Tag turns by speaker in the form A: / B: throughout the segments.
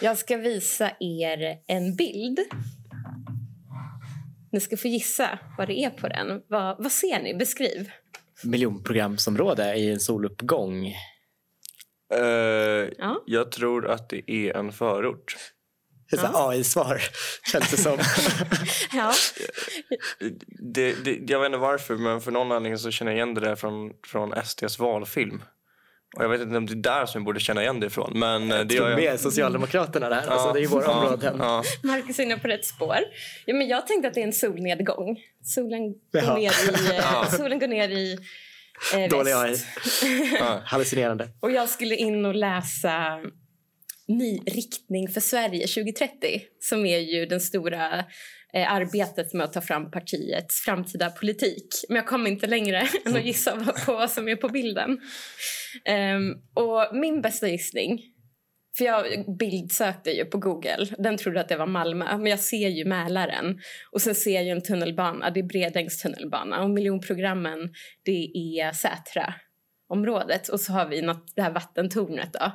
A: Jag ska visa er en bild. Ni ska få gissa vad det är på den. Vad, vad ser ni? Beskriv.
B: Miljonprogramsområde i en soluppgång.
C: Eh,
A: Ja.
C: Jag tror att det är en förort.
B: Det är så
A: Ja.
B: AI-svar, känns det som.
A: Ja.
C: Det, det, jag vet inte varför, men för någon anledning så känner jag igen det där från, från SDs valfilm. Och jag vet inte om det är där som jag borde känna igen det ifrån. Men eh, det
B: Tror
C: gör
B: med
C: jag.
B: Socialdemokraterna där. Alltså, det är ju våra
C: ja,
B: områden.
C: Ja,
A: Marcus är inne på rätt spår. Ja, men jag tänkte att det är en solnedgång. Solen går ner i, eh,
C: Ja.
A: solen går ner i eh,
B: Dålig AI.
C: ja.
B: Hallucinerande.
A: Och jag skulle in och läsa Ny riktning för Sverige 2030 som är ju den stora eh, arbetet med att ta fram partiets framtida politik. Men jag kom inte längre än att gissa vad- på vad som är på bilden. Ehm, och min bästa gissning, för jag bildsökte ju på Google, den trodde att det var Malmö, men jag ser ju Mälaren och sen ser jag en tunnelbana, det är Bredängs tunnelbana och miljonprogrammen det är Sätra området och så har vi något, det här vattentornet då.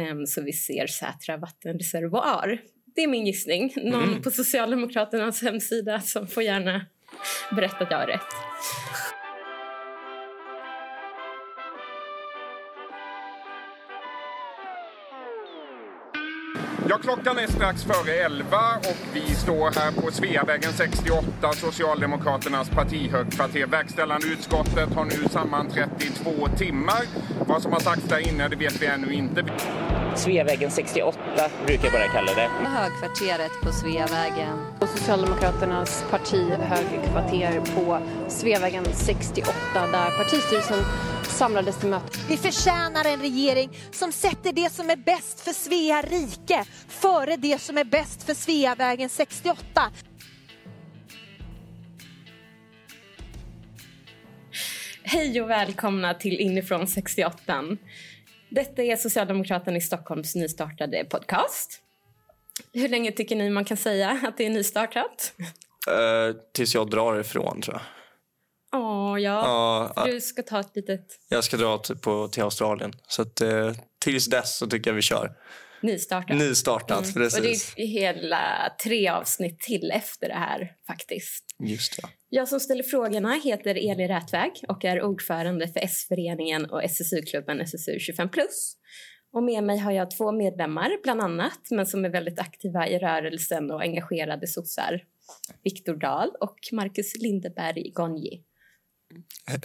A: Ehm, så vi ser Sätra vattenreservoar. Det är min gissning. Någon på Socialdemokraternas hemsida som får gärna berätta att jag har rätt.
D: Ja, klockan är strax före 11 och vi står här på Sveavägen 68, Socialdemokraternas partihögkvarter. Verkställande utskottet har nu sammanträtt i två timmar. Vad som har sagts där inne det vet vi ännu inte.
E: Sveavägen 68 brukar jag bara kalla det.
F: Högkvarteret på Sveavägen.
G: och Socialdemokraternas partihögkvarter på Sveavägen 68 där partistyrelsen samlades till möte.
H: Vi förtjänar en regering som sätter det som är bäst för Svea rike före det som är bäst för Sveavägen 68.
A: Hej och välkomna till Inifrån 68. Detta är Socialdemokraterna i Stockholms nystartade podcast. Hur länge tycker ni man kan säga att det är nystartat?
C: Eh, tills jag drar ifrån, tror jag.
A: Åh, ja.
C: Ja,
A: Du ska ta ett litet
C: jag ska dra till, på, till Australien. Så att, eh, tills dess så tycker jag vi kör.
A: nystartat.
C: Nystartat,
A: Mm. Och det
C: precis.
A: är hela tre avsnitt till efter det här faktiskt.
C: Just det.
A: Jag som ställer frågorna heter Eli Rätväg och är ordförande för S-föreningen och SSU-klubben SSU 25+. Och med mig har jag två medlemmar, bland annat, men som är väldigt aktiva i rörelsen och engagerade sossar. Viktor Dahl och Marcus Lindeberg Gonji.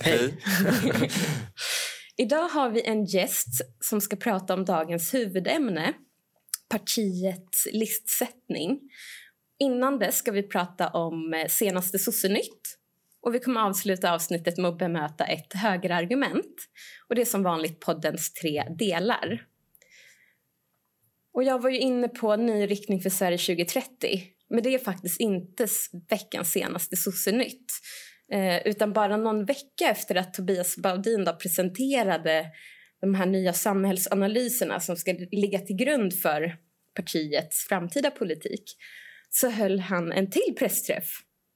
C: Hej.
A: Idag har vi en gäst som ska prata om dagens huvudämne, partiets listsättning. Innan dess ska vi prata om eh, senaste sossenytt. Och vi kommer avsluta avsnittet med att bemöta ett högerargument. Och det är som vanligt poddens tre delar. Och jag var ju inne på ny riktning för Sverige 2030. Men det är faktiskt inte veckans senaste sossenytt. Eh, utan bara någon vecka efter att Tobias Baudin då presenterade de här nya samhällsanalyserna som ska ligga till grund för partiets framtida politik så höll han en till pressträff.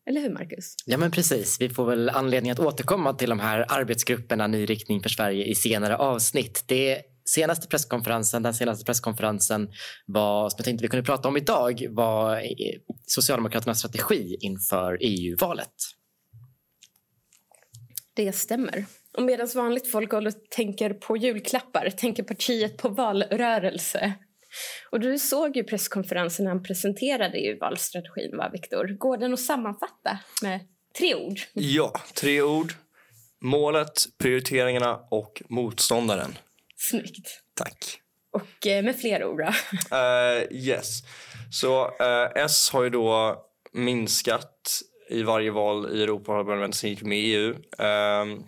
A: Eller hur, Marcus?
B: Ja, men precis. Vi får väl anledning att återkomma till de här arbetsgrupperna Ny riktning för Sverige i senare avsnitt. Det senaste presskonferensen, den senaste presskonferensen var, som jag tänkte vi kunde prata om idag, var eh, Socialdemokraternas strategi inför EU-valet.
A: Det stämmer. Och medan vanligt folk håller tänker på julklappar tänker partiet på valrörelse. Och du såg ju presskonferensen när han presenterade ju valstrategin, va, Viktor? Går den att sammanfatta med tre ord?
C: Ja, tre ord. Målet, prioriteringarna och motståndaren.
A: Snyggt.
C: Tack.
A: Och eh, med fler ord då?
C: Eh, yes. Så eh, S har ju då minskat i varje val i Europaparlamentet sen gick med i EU. Ehm,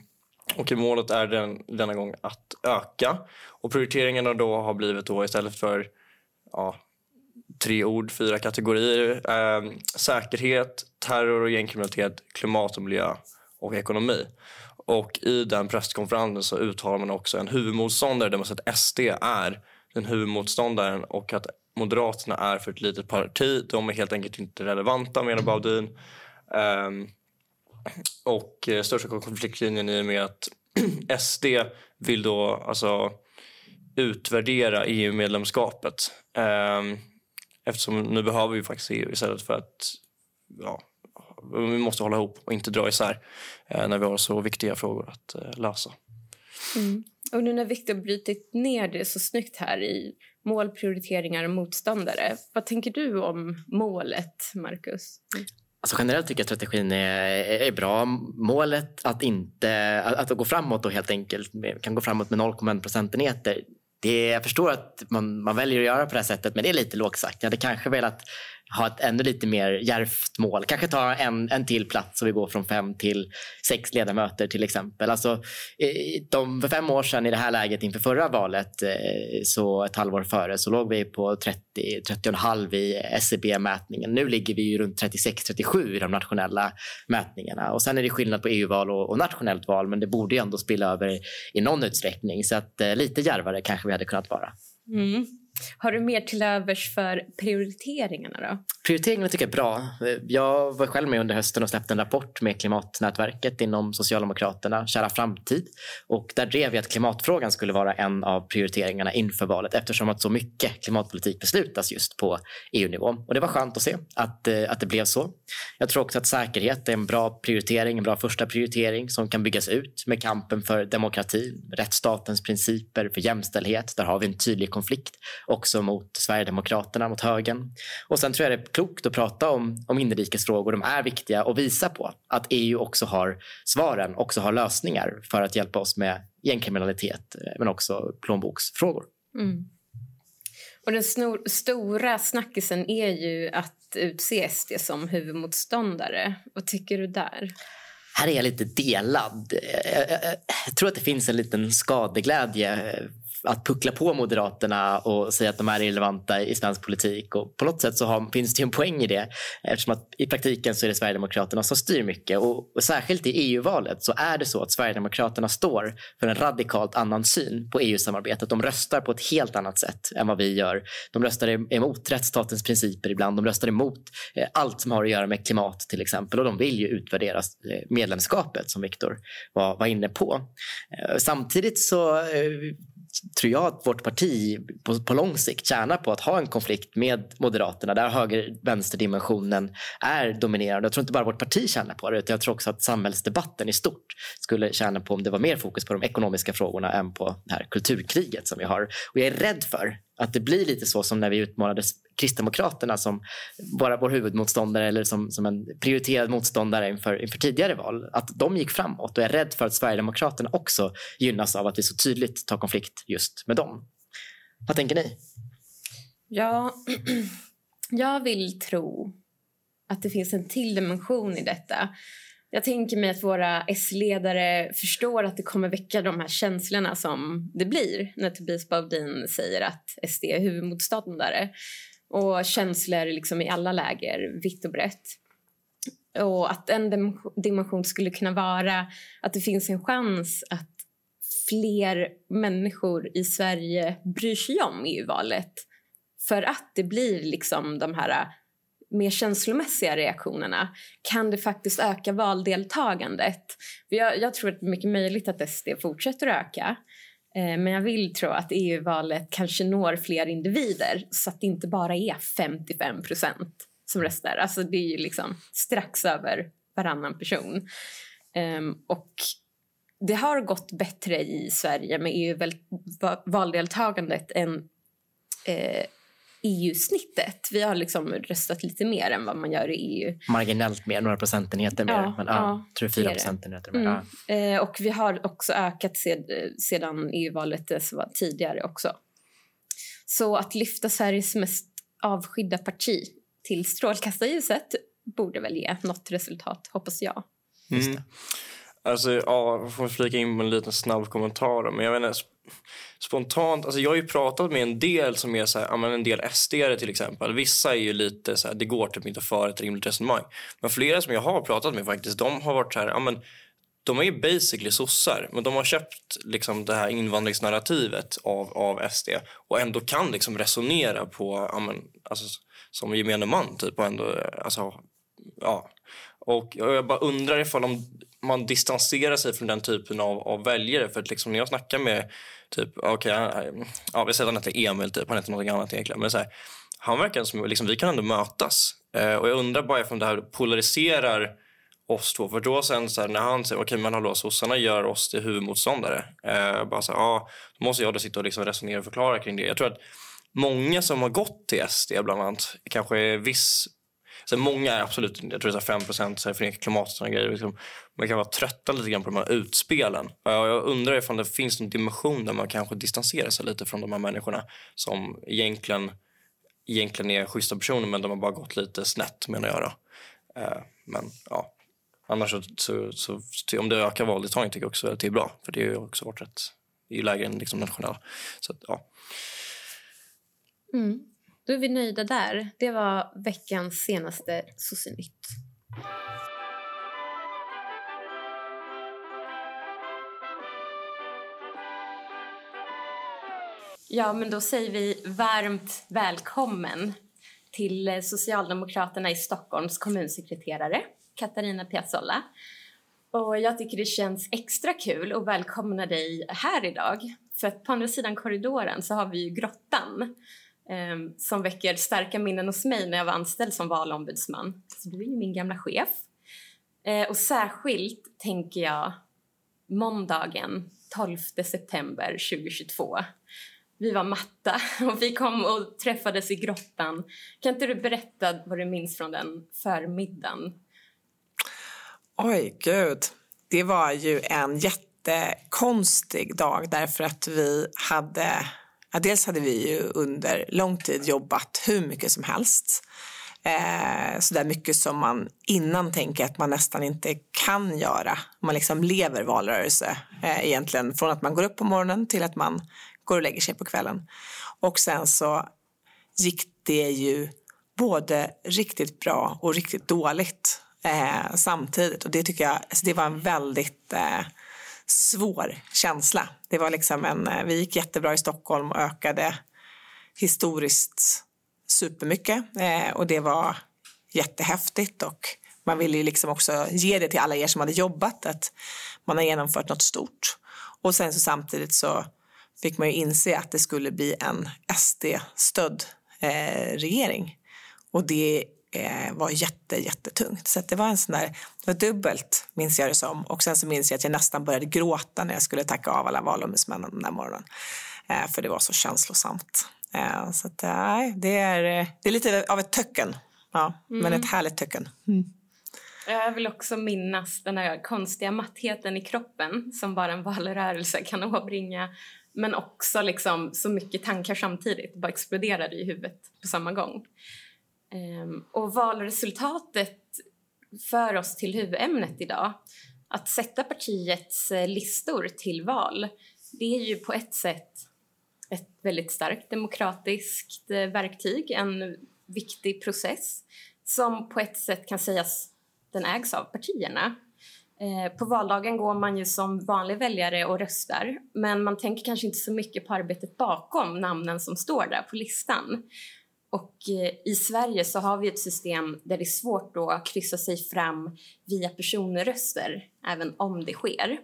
C: och målet är den, denna gång att öka. Och prioriteringarna då har blivit då istället för ja, tre ord, fyra kategorier. Eh, säkerhet, terror och gängkriminalitet, klimat och miljö och ekonomi. Och i den presskonferensen så uttalar man också en huvudmotståndare där man säger att SD är den huvudmotståndaren och att Moderaterna är för ett litet parti. De är helt enkelt inte relevanta menar Baudin. Ehm, och eh, största konfliktlinjen i och med att SD vill då alltså utvärdera EU-medlemskapet. Ehm, eftersom nu behöver vi faktiskt EU istället för att ja, vi måste hålla ihop och inte dra isär eh, när vi har så viktiga frågor att eh, lösa.
A: Mm. Och nu när Viktor brutit ner det så snyggt här i mål, prioriteringar och motståndare. Vad tänker du om målet, Marcus?
B: Alltså generellt tycker jag att strategin är, är bra. Målet att, inte, att, att gå framåt och helt enkelt kan gå framåt med 0,1 procentenheter det, jag förstår att man, man väljer att göra på det här sättet men det är lite lågt sagt. Jag hade kanske velat ha ett ännu lite mer djärvt mål. Kanske ta en, en till plats så vi går från fem till sex ledamöter till exempel. Alltså, de, för fem år sedan i det här läget inför förra valet, eh, så ett halvår före, så låg vi på 30, 30,5 i SCB-mätningen. Nu ligger vi runt 36-37 i de nationella mätningarna. Och sen är det skillnad på EU-val och, och, nationellt val, men det borde ändå spilla över i någon utsträckning. Så att, eh, lite djärvare kanske vi hade kunnat vara.
A: Mm. Har du mer till övers för prioriteringarna? då?
B: Prioriteringarna tycker jag är bra. Jag var själv med under hösten och släppte en rapport med klimatnätverket inom Socialdemokraterna, Kära framtid. Och där drev jag att klimatfrågan skulle vara en av prioriteringarna inför valet eftersom att så mycket klimatpolitik beslutas just på EU-nivå. Och det var skönt att se att, eh, att det blev så. Jag tror också att säkerhet är en bra prioritering, en bra första prioritering som kan byggas ut med kampen för demokrati, rättsstatens principer, för jämställdhet. Där har vi en tydlig konflikt också mot Sverigedemokraterna, mot högern. Och sen tror jag det är klokt att prata om, om inrikesfrågor. De är viktiga och visa på att EU också har svaren, också har lösningar för att hjälpa oss med gängkriminalitet men också plånboksfrågor. Mm.
A: Och den snor, stora snackisen är ju att utse SD som huvudmotståndare. Vad tycker du där?
B: Här är jag lite delad. Jag, jag, jag tror att det finns en liten skadeglädje att puckla på Moderaterna och säga att de är irrelevanta i svensk politik. Och på något sätt så har, finns det en poäng i det eftersom att i praktiken så är det Sverigedemokraterna som styr mycket. Och, och särskilt i EU-valet så är det så att Sverigedemokraterna står för en radikalt annan syn på EU-samarbetet. De röstar på ett helt annat sätt än vad vi gör. De röstar emot rättsstatens principer ibland. De röstar emot eh, allt som har att göra med klimat till exempel och de vill ju utvärdera eh, medlemskapet som Viktor var, var inne på. Eh, samtidigt så eh, tror jag att vårt parti på, på lång sikt tjänar på att ha en konflikt med Moderaterna där höger-vänster-dimensionen är dominerande. Jag tror inte bara vårt parti tjänar på det utan jag tror också att samhällsdebatten i stort skulle tjäna på om det var mer fokus på de ekonomiska frågorna än på det här kulturkriget som vi har. Och jag är rädd för att det blir lite så som när vi utmålade Kristdemokraterna som bara vår huvudmotståndare eller som, som en prioriterad motståndare inför, inför tidigare val. Att de gick framåt och jag är rädd för att Sverigedemokraterna också gynnas av att vi så tydligt tar konflikt just med dem. Vad tänker ni?
A: Ja, jag vill tro att det finns en till dimension i detta. Jag tänker mig att våra S-ledare förstår att det kommer väcka de här känslorna som det blir när Tobias Baudin säger att SD är huvudmotståndare. Och känslor liksom i alla läger, vitt och brett. Och att en dimension skulle kunna vara att det finns en chans att fler människor i Sverige bryr sig om EU-valet för att det blir liksom de här mer känslomässiga reaktionerna kan det faktiskt öka valdeltagandet. Jag, jag tror att det är mycket möjligt att SD fortsätter att öka. Eh, men jag vill tro att EU-valet kanske når fler individer så att det inte bara är 55 procent som röstar. Alltså det är ju liksom strax över varannan person. Ehm, och det har gått bättre i Sverige med EU-valdeltagandet än eh, EU-snittet. Vi har liksom röstat lite mer än vad man gör i EU.
B: Marginellt mer, några procentenheter mer. Ja, men, ja, ja, tror fyra procentenheter mer. Mm.
A: Ja. Eh, och vi har också ökat sed, sedan EU-valet var tidigare också. Så att lyfta Sveriges mest avskydda parti till strålkastarljuset borde väl ge något resultat, hoppas jag.
C: Mm. Alltså, ja, jag får flika in med en liten snabb kommentar. Men jag vet inte, spontant, alltså jag har ju pratat med en del som är så här, en del sd till exempel. Vissa är ju lite så här, det går typ inte för ett rimligt resonemang. Men flera som jag har pratat med faktiskt, de har varit så här, men de är ju basically sossar, men de har köpt liksom det här invandringsnarrativet av, av SD och ändå kan liksom resonera på, men, alltså, som gemene man typ och ändå, alltså, ja. Och jag bara undrar ifall de man distanserar sig från den typen av, av väljare. För att liksom när jag snackar med, typ, okay, ja, vi säger att han heter Emil, typ, han heter något annat egentligen. Men så här, han verkar som liksom, vi kan ändå mötas. Eh, och jag undrar bara om det här polariserar oss två. För då sen så här, när han säger okej okay, men hallå sossarna gör oss till huvudmotståndare. Eh, bara så här, ja, då måste jag då sitta och liksom resonera och förklara kring det. Jag tror att många som har gått till SD bland annat, kanske viss så många är absolut, jag tror det är 5 procent förnekar klimatet och grejer. Liksom, man kan vara trötta lite grann på de här utspelen. Jag undrar ifall det finns någon dimension där man kanske distanserar sig lite från de här människorna som egentligen, egentligen är schyssta personer men de har bara gått lite snett menar jag då. Eh, men ja, annars så, så, så, om det ökar valdeltagandet tycker jag också att det är bra för det är också varit rätt, det är ju lägre än liksom nationella. Så ja.
A: Mm. Då är vi nöjda där. Det var veckans senaste Sossenytt. Ja, men då säger vi varmt välkommen till eh, Socialdemokraterna i Stockholms kommunsekreterare, Katarina Piazzolla. Och jag tycker det känns extra kul att välkomna dig här idag. För att på andra sidan korridoren så har vi ju Grottan Ehm, som väcker starka minnen hos mig när jag var anställd som valombudsman. Så du är ju min gamla chef. Eh, och särskilt tänker jag måndagen 12 september 2022. Vi var matta och vi kom och träffades i grottan. Kan inte du berätta vad du minns från den förmiddagen?
I: Oj, gud. Det var ju en jättekonstig dag därför att vi hade Ja, dels hade vi ju under lång tid jobbat hur mycket som helst. Eh, så där mycket som man innan tänker att man nästan inte kan göra. Man liksom lever valrörelse eh, egentligen från att man går upp på morgonen till att man går och lägger sig på kvällen. Och sen så gick det ju både riktigt bra och riktigt dåligt eh, samtidigt. Och det tycker jag, alltså det var en väldigt eh, svår känsla. Det var liksom en, eh, vi gick jättebra i Stockholm och ökade historiskt supermycket eh, och det var jättehäftigt och man ville ju liksom också ge det till alla er som hade jobbat att man har genomfört något stort. Och sen så samtidigt så fick man ju inse att det skulle bli en SD-stödd eh, regering. Och det eh, var jätte, jättetungt. Så det var en sån där, det var dubbelt minns jag det som. Och sen så minns jag att jag nästan började gråta när jag skulle tacka av alla valombudsmännen den där morgonen. Eh, för det var så känslosamt. Eh, så att, eh, det, är, det är lite av ett töcken. Ja, mm. men ett härligt töcken. Mm.
A: Jag vill också minnas den här konstiga mattheten i kroppen som bara en valrörelse kan åbringa. Men också liksom så mycket tankar samtidigt, bara exploderade i huvudet på samma gång. Um, och valresultatet för oss till huvudämnet idag. Att sätta partiets eh, listor till val, det är ju på ett sätt ett väldigt starkt demokratiskt eh, verktyg, en viktig process som på ett sätt kan sägas den ägs av partierna. Eh, på valdagen går man ju som vanlig väljare och röstar men man tänker kanske inte så mycket på arbetet bakom namnen som står där på listan. Och eh, i Sverige så har vi ett system där det är svårt att kryssa sig fram via personröster, även om det sker.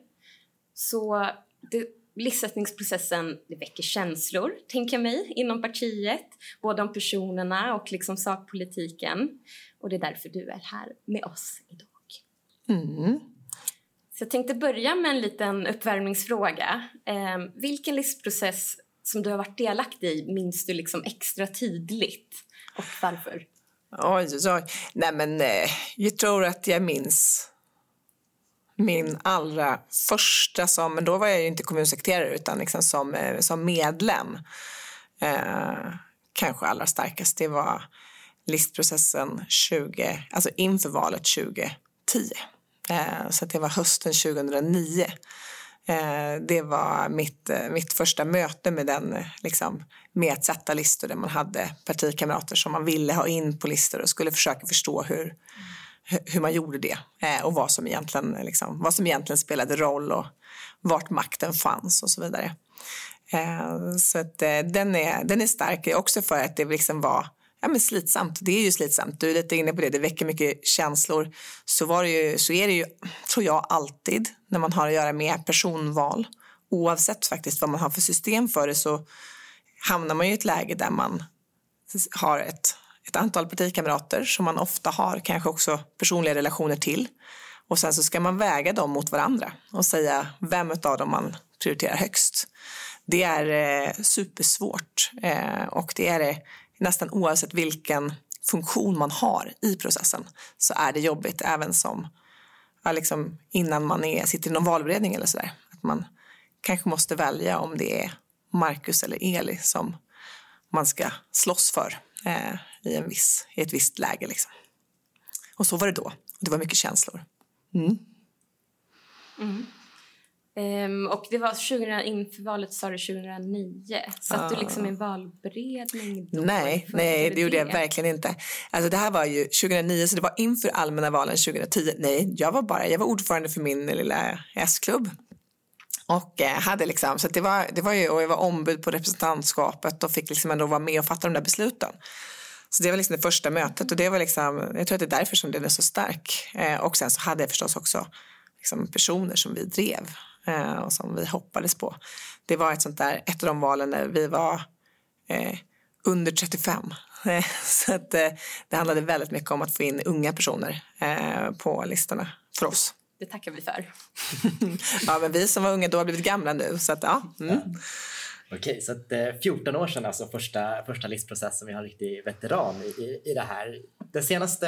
A: Så det, listsättningsprocessen det väcker känslor, tänker jag mig, inom partiet. Både om personerna och liksom sakpolitiken. Och det är därför du är här med oss idag. Mm. Så jag tänkte börja med en liten uppvärmningsfråga. Eh, vilken listprocess som du har varit delaktig i minns du liksom extra tydligt? Och varför?
I: Oj, oj, oj. Nej, men eh, jag tror att jag minns min allra första som, men då var jag ju inte kommunsekreterare utan liksom som, eh, som medlem. Eh, kanske allra starkast, det var listprocessen 20, alltså inför valet 2010. Eh, så det var hösten 2009 Eh, det var mitt, eh, mitt första möte med den, liksom, med att sätta listor där man hade partikamrater som man ville ha in på listor och skulle försöka förstå hur, hur man gjorde det eh, och vad som, egentligen, liksom, vad som egentligen spelade roll och vart makten fanns och så vidare. Så att, den, är, den är stark också för att det liksom var ja, men slitsamt. Det är ju slitsamt. Du är lite inne på det. Det väcker mycket känslor. Så, var det ju, så är det ju, tror jag, alltid när man har att göra med personval. Oavsett faktiskt vad man har för system för det så hamnar man i ett läge där man har ett, ett antal partikamrater som man ofta har kanske också personliga relationer till. Och sen så ska man väga dem mot varandra och säga vem av dem man prioriterar högst. Det är eh, supersvårt eh, och det är det nästan oavsett vilken funktion man har i processen så är det jobbigt även som ja, liksom innan man är, sitter i någon valberedning eller sådär. Att man kanske måste välja om det är Marcus eller Eli som man ska slåss för eh, i, en viss, i ett visst läge. Liksom. Och så var det då. Det var mycket känslor. Mm.
A: Mm. Um, och det var 2000, inför valet sa du 2009. Satt ah. du liksom i en valberedning då?
I: Nej, nej det gjorde jag verkligen inte. Alltså det här var ju 2009 så det var inför allmänna valen 2010. Nej, jag var bara, jag var ordförande för min lilla S-klubb. Och eh, hade liksom, så det var, det var ju, och jag var ombud på representantskapet och fick liksom ändå vara med och fatta de där besluten. Så det var liksom det första mötet och det var liksom, jag tror att det är därför som den är så stark. Eh, och sen så hade jag förstås också liksom personer som vi drev eh, och som vi hoppades på. Det var ett sånt där, ett av de valen när vi var eh, under 35. så att, eh, det handlade väldigt mycket om att få in unga personer eh, på listorna för oss.
A: Det tackar vi för.
I: ja, men vi som var unga då har blivit gamla nu. Så att, ja. Mm.
B: Okej, så att, eh, 14 år sedan alltså första, första listprocessen. Vi har en riktig veteran i, i, i det här. Den senaste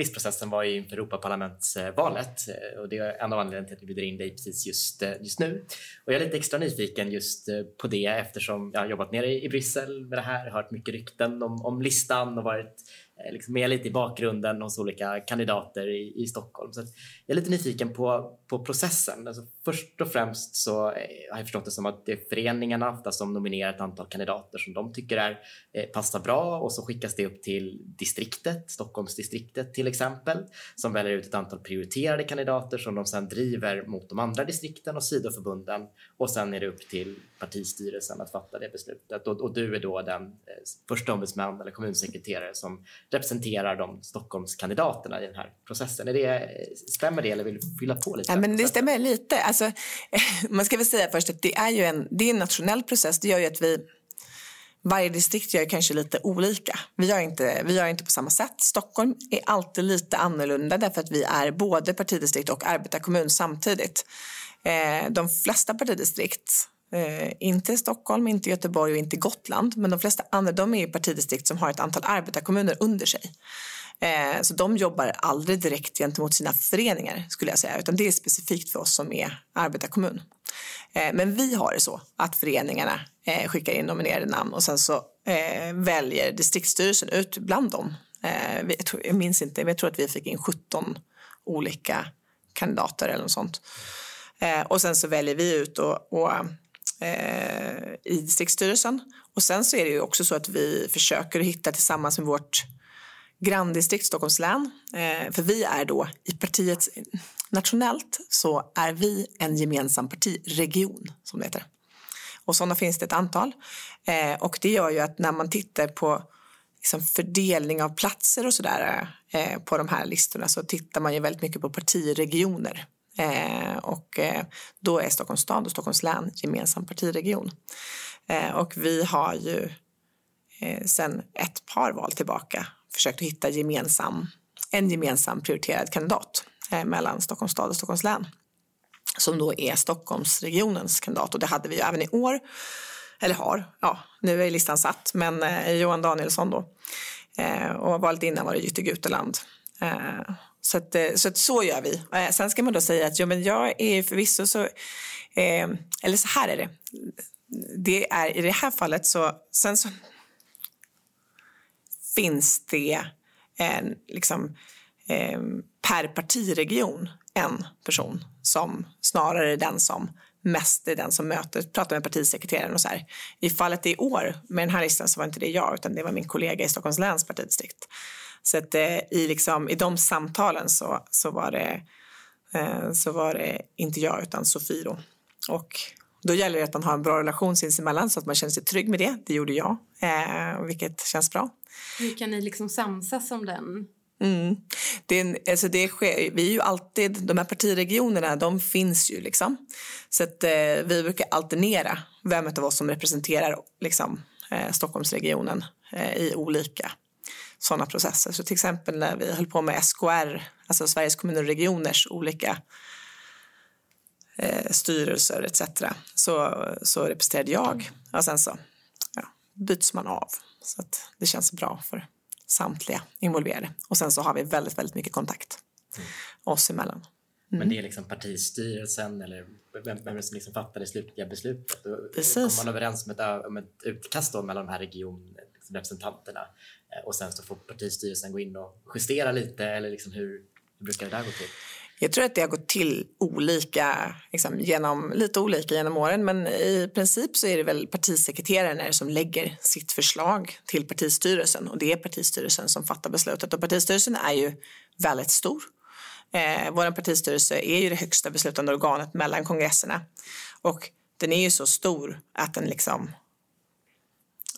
B: listprocessen var inför Europaparlamentsvalet eh, och det är en av anledningarna till att vi bjuder in dig precis just, eh, just nu. Och jag är lite extra nyfiken just eh, på det eftersom jag har jobbat nere i Bryssel med det här, hört mycket rykten om, om listan och varit Eh, liksom med lite i bakgrunden hos olika kandidater i, i Stockholm. Så jag är lite nyfiken på, på processen. Alltså först och främst så eh, har jag förstått det som att det är föreningarna ofta som nominerar ett antal kandidater som de tycker är, eh, passar bra och så skickas det upp till distriktet, Stockholmsdistriktet till exempel, som väljer ut ett antal prioriterade kandidater som de sedan driver mot de andra distrikten och sidoförbunden och sen är det upp till partistyrelsen att fatta det beslutet och, och du är då den eh, första ombudsman eller kommunsekreterare som representerar de Stockholmskandidaterna i den här processen. Är det, stämmer det eller vill du fylla på lite?
I: Ja, men det stämmer lite. Alltså, man ska väl säga först att det är ju en, det är en nationell process. Det gör ju att vi varje distrikt gör kanske lite olika. Vi gör, inte, vi gör inte på samma sätt. Stockholm är alltid lite annorlunda därför att vi är både partidistrikt och arbetarkommun samtidigt. Eh, de flesta partidistrikt Eh, inte Stockholm, inte Göteborg och inte Gotland. Men de flesta andra de är partidistrikt som har ett antal arbetarkommuner under sig. Eh, så de jobbar aldrig direkt gentemot sina föreningar skulle jag säga. Utan det är specifikt för oss som är arbetarkommun. Eh, men vi har det så att föreningarna eh, skickar in nominerade namn och sen så eh, väljer distriktsstyrelsen ut bland dem. Eh, vi, jag, tror, jag minns inte, men jag tror att vi fick in 17 olika kandidater eller något sånt. Eh, och sen så väljer vi ut och, och eh, i distriktsstyrelsen. Och sen så är det ju också så att vi försöker hitta tillsammans med vårt granndistrikt Stockholms län. Eh, för vi är då i partiet nationellt så är vi en gemensam partiregion som det heter. Och sådana finns det ett antal. Eh, och det gör ju att när man tittar på liksom fördelning av platser och sådär eh, på de här listorna så tittar man ju väldigt mycket på partiregioner. Eh, och eh, då är Stockholms stad och Stockholms län gemensam partiregion. Eh, och vi har ju eh, sedan ett par val tillbaka försökt att hitta gemensam, en gemensam prioriterad kandidat eh, mellan Stockholms stad och Stockholms län som då är Stockholmsregionens kandidat och det hade vi ju även i år. Eller har, ja nu är listan satt, men eh, Johan Danielsson då. Eh, och valet innan var det Jytte Guteland. Eh, så, att, eh, så, att så gör vi. Eh, sen ska man då säga att ja, men jag är förvisso så... Eh, eller så här är det. det är, I det här fallet så... Sen så finns det en, liksom, eh, per partiregion en person som snarare är den som mest är den som möter, pratar med partisekreteraren och så här. I fallet i år med den här listan så var inte det jag utan det var min kollega i Stockholms läns partidistrikt. Så att eh, i, liksom, i de samtalen så, så, var det, eh, så var det inte jag utan Sofie då. Och då gäller det att man har en bra relation sinsemellan så att man känner sig trygg med det. Det gjorde jag. eh, vilket känns bra.
A: Hur kan ni liksom samsas om den?
I: Mm. Det är en, alltså det sker, vi är ju alltid, de här partiregionerna de finns ju liksom. Så att, eh, vi brukar alternera vem av oss som representerar liksom, eh, Stockholmsregionen eh, i olika sådana processer. Så till exempel när vi höll på med SKR, alltså Sveriges kommuner och regioners olika eh, styrelser etc. Så, så representerade jag och sen så ja, byts man av. Så att det känns bra för samtliga involverade. Och sen så har vi väldigt, väldigt mycket kontakt mm. oss emellan.
B: Mm. Men det är liksom partistyrelsen eller vem, vem som liksom fattar det slutliga beslutet?
I: Precis.
B: Kommer man överens om ett, om ett utkast mellan de här regionrepresentanterna Eh, och sen så får partistyrelsen gå in och justera lite eller liksom hur, hur brukar det där gå till?
I: Jag tror att det har gått till olika, liksom, genom, lite olika genom åren men i princip så är det väl partisekreteraren som lägger sitt förslag till partistyrelsen och det är partistyrelsen som fattar beslutet och partistyrelsen är ju väldigt stor. Eh, Vår partistyrelse är ju det högsta beslutande organet mellan kongresserna och den är ju så stor att den liksom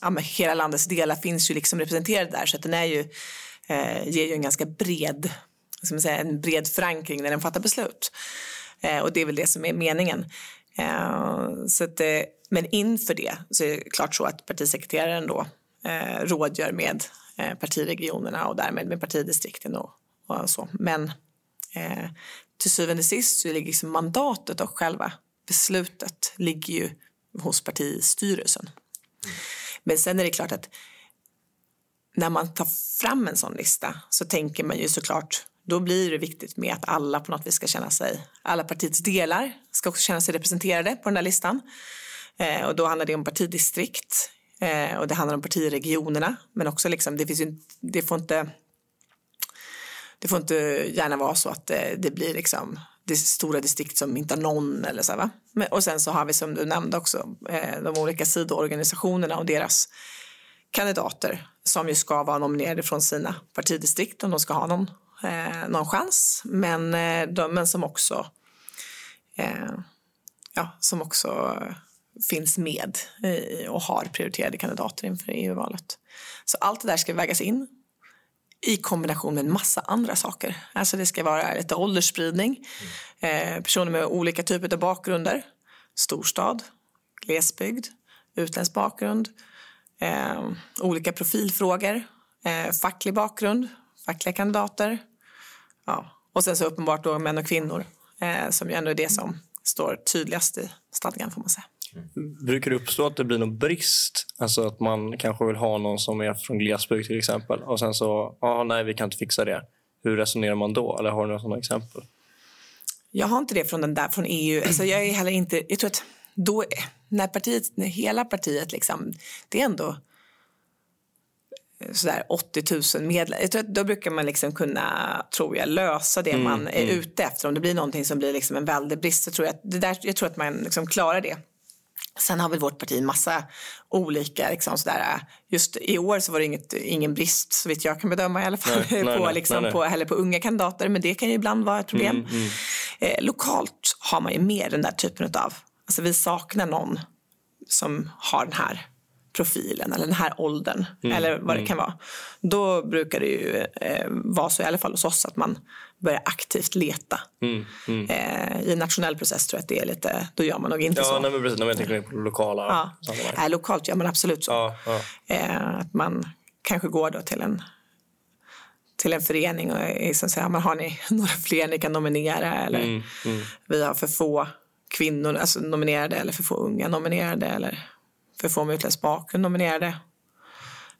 I: ja, men hela landets delar finns ju liksom representerade där så att den är ju, eh, ger ju en ganska bred ska man säga, en bred förankring när den fattar beslut. Eh, och det är väl det som är meningen. Eh, så att, eh, men inför det så är det klart så att partisekreteraren då eh, rådgör med eh, partiregionerna och därmed med partidistrikten och, och så. Men eh, till syvende och sist så ligger liksom mandatet och själva beslutet ligger ju hos partistyrelsen. Men sen är det klart att när man tar fram en sån lista så tänker man ju såklart då blir det viktigt med att alla på något vis ska känna sig, alla partiets delar ska också känna sig representerade på den där listan. Eh, och då handlar det om partidistrikt eh, och det handlar om partiregionerna. Men också liksom, det finns ju, det får inte, det får inte gärna vara så att det, det blir liksom det stora distrikt som inte har någon eller så. Va? Och sen så har vi som du nämnde också eh, de olika sidoorganisationerna och deras kandidater som ju ska vara nominerade från sina partidistrikt om de ska ha någon eh, någon chans. Men, eh, de, men som också eh, ja, som också finns med i, och har prioriterade kandidater inför EU-valet. Så allt det där ska vägas in i kombination med en massa andra saker. Alltså det ska vara lite åldersspridning, eh, personer med olika typer av bakgrunder, storstad, glesbygd, utländsk bakgrund, eh, olika profilfrågor, eh, facklig bakgrund, fackliga kandidater, Ja. Och sen så uppenbart då män och kvinnor eh, som ju ändå är det som står tydligast i stadgan får man säga.
C: Mm. Brukar det uppstå att det blir någon brist? Alltså att man kanske vill ha någon som är från glesbygd till exempel och sen så, ah, nej vi kan inte fixa det. Hur resonerar man då? Eller har du några sådana exempel?
I: Jag har inte det från den där från EU. Alltså jag är heller inte, jag tror att då, när partiet, när hela partiet liksom, det är ändå sådär 80 000 medlemmar. Jag tror att då brukar man liksom kunna, tror jag, lösa det mm, man är mm. ute efter. Om det blir någonting som blir liksom en väldig brist så tror jag att, det där, jag tror att man liksom klarar det. Sen har väl vårt parti en massa olika, liksom sådär, just i år så var det inget, ingen brist så vitt jag kan bedöma i alla fall nej, på, nej, liksom, nej, på, eller på unga kandidater men det kan ju ibland vara ett problem. Mm, mm. Eh, lokalt har man ju mer den där typen av, alltså vi saknar någon som har den här profilen eller den här åldern mm. eller vad det mm. kan vara. Då brukar det ju eh, vara så i alla fall hos oss att man börjar aktivt leta. Mm. mm. Eh, I en nationell process tror jag att det är lite, då gör man nog inte
C: ja,
I: så.
C: Nej, men precis, jag tänker på lokala
I: ja. Nej, lokalt gör man absolut så. Ja, ja. Eh, att man kanske går då till en till en förening och liksom säger, man har ni några fler ni kan nominera eller mm, mm. vi har för få kvinnor alltså nominerade eller för få unga nominerade eller för få med utländsk bakgrund nominerade.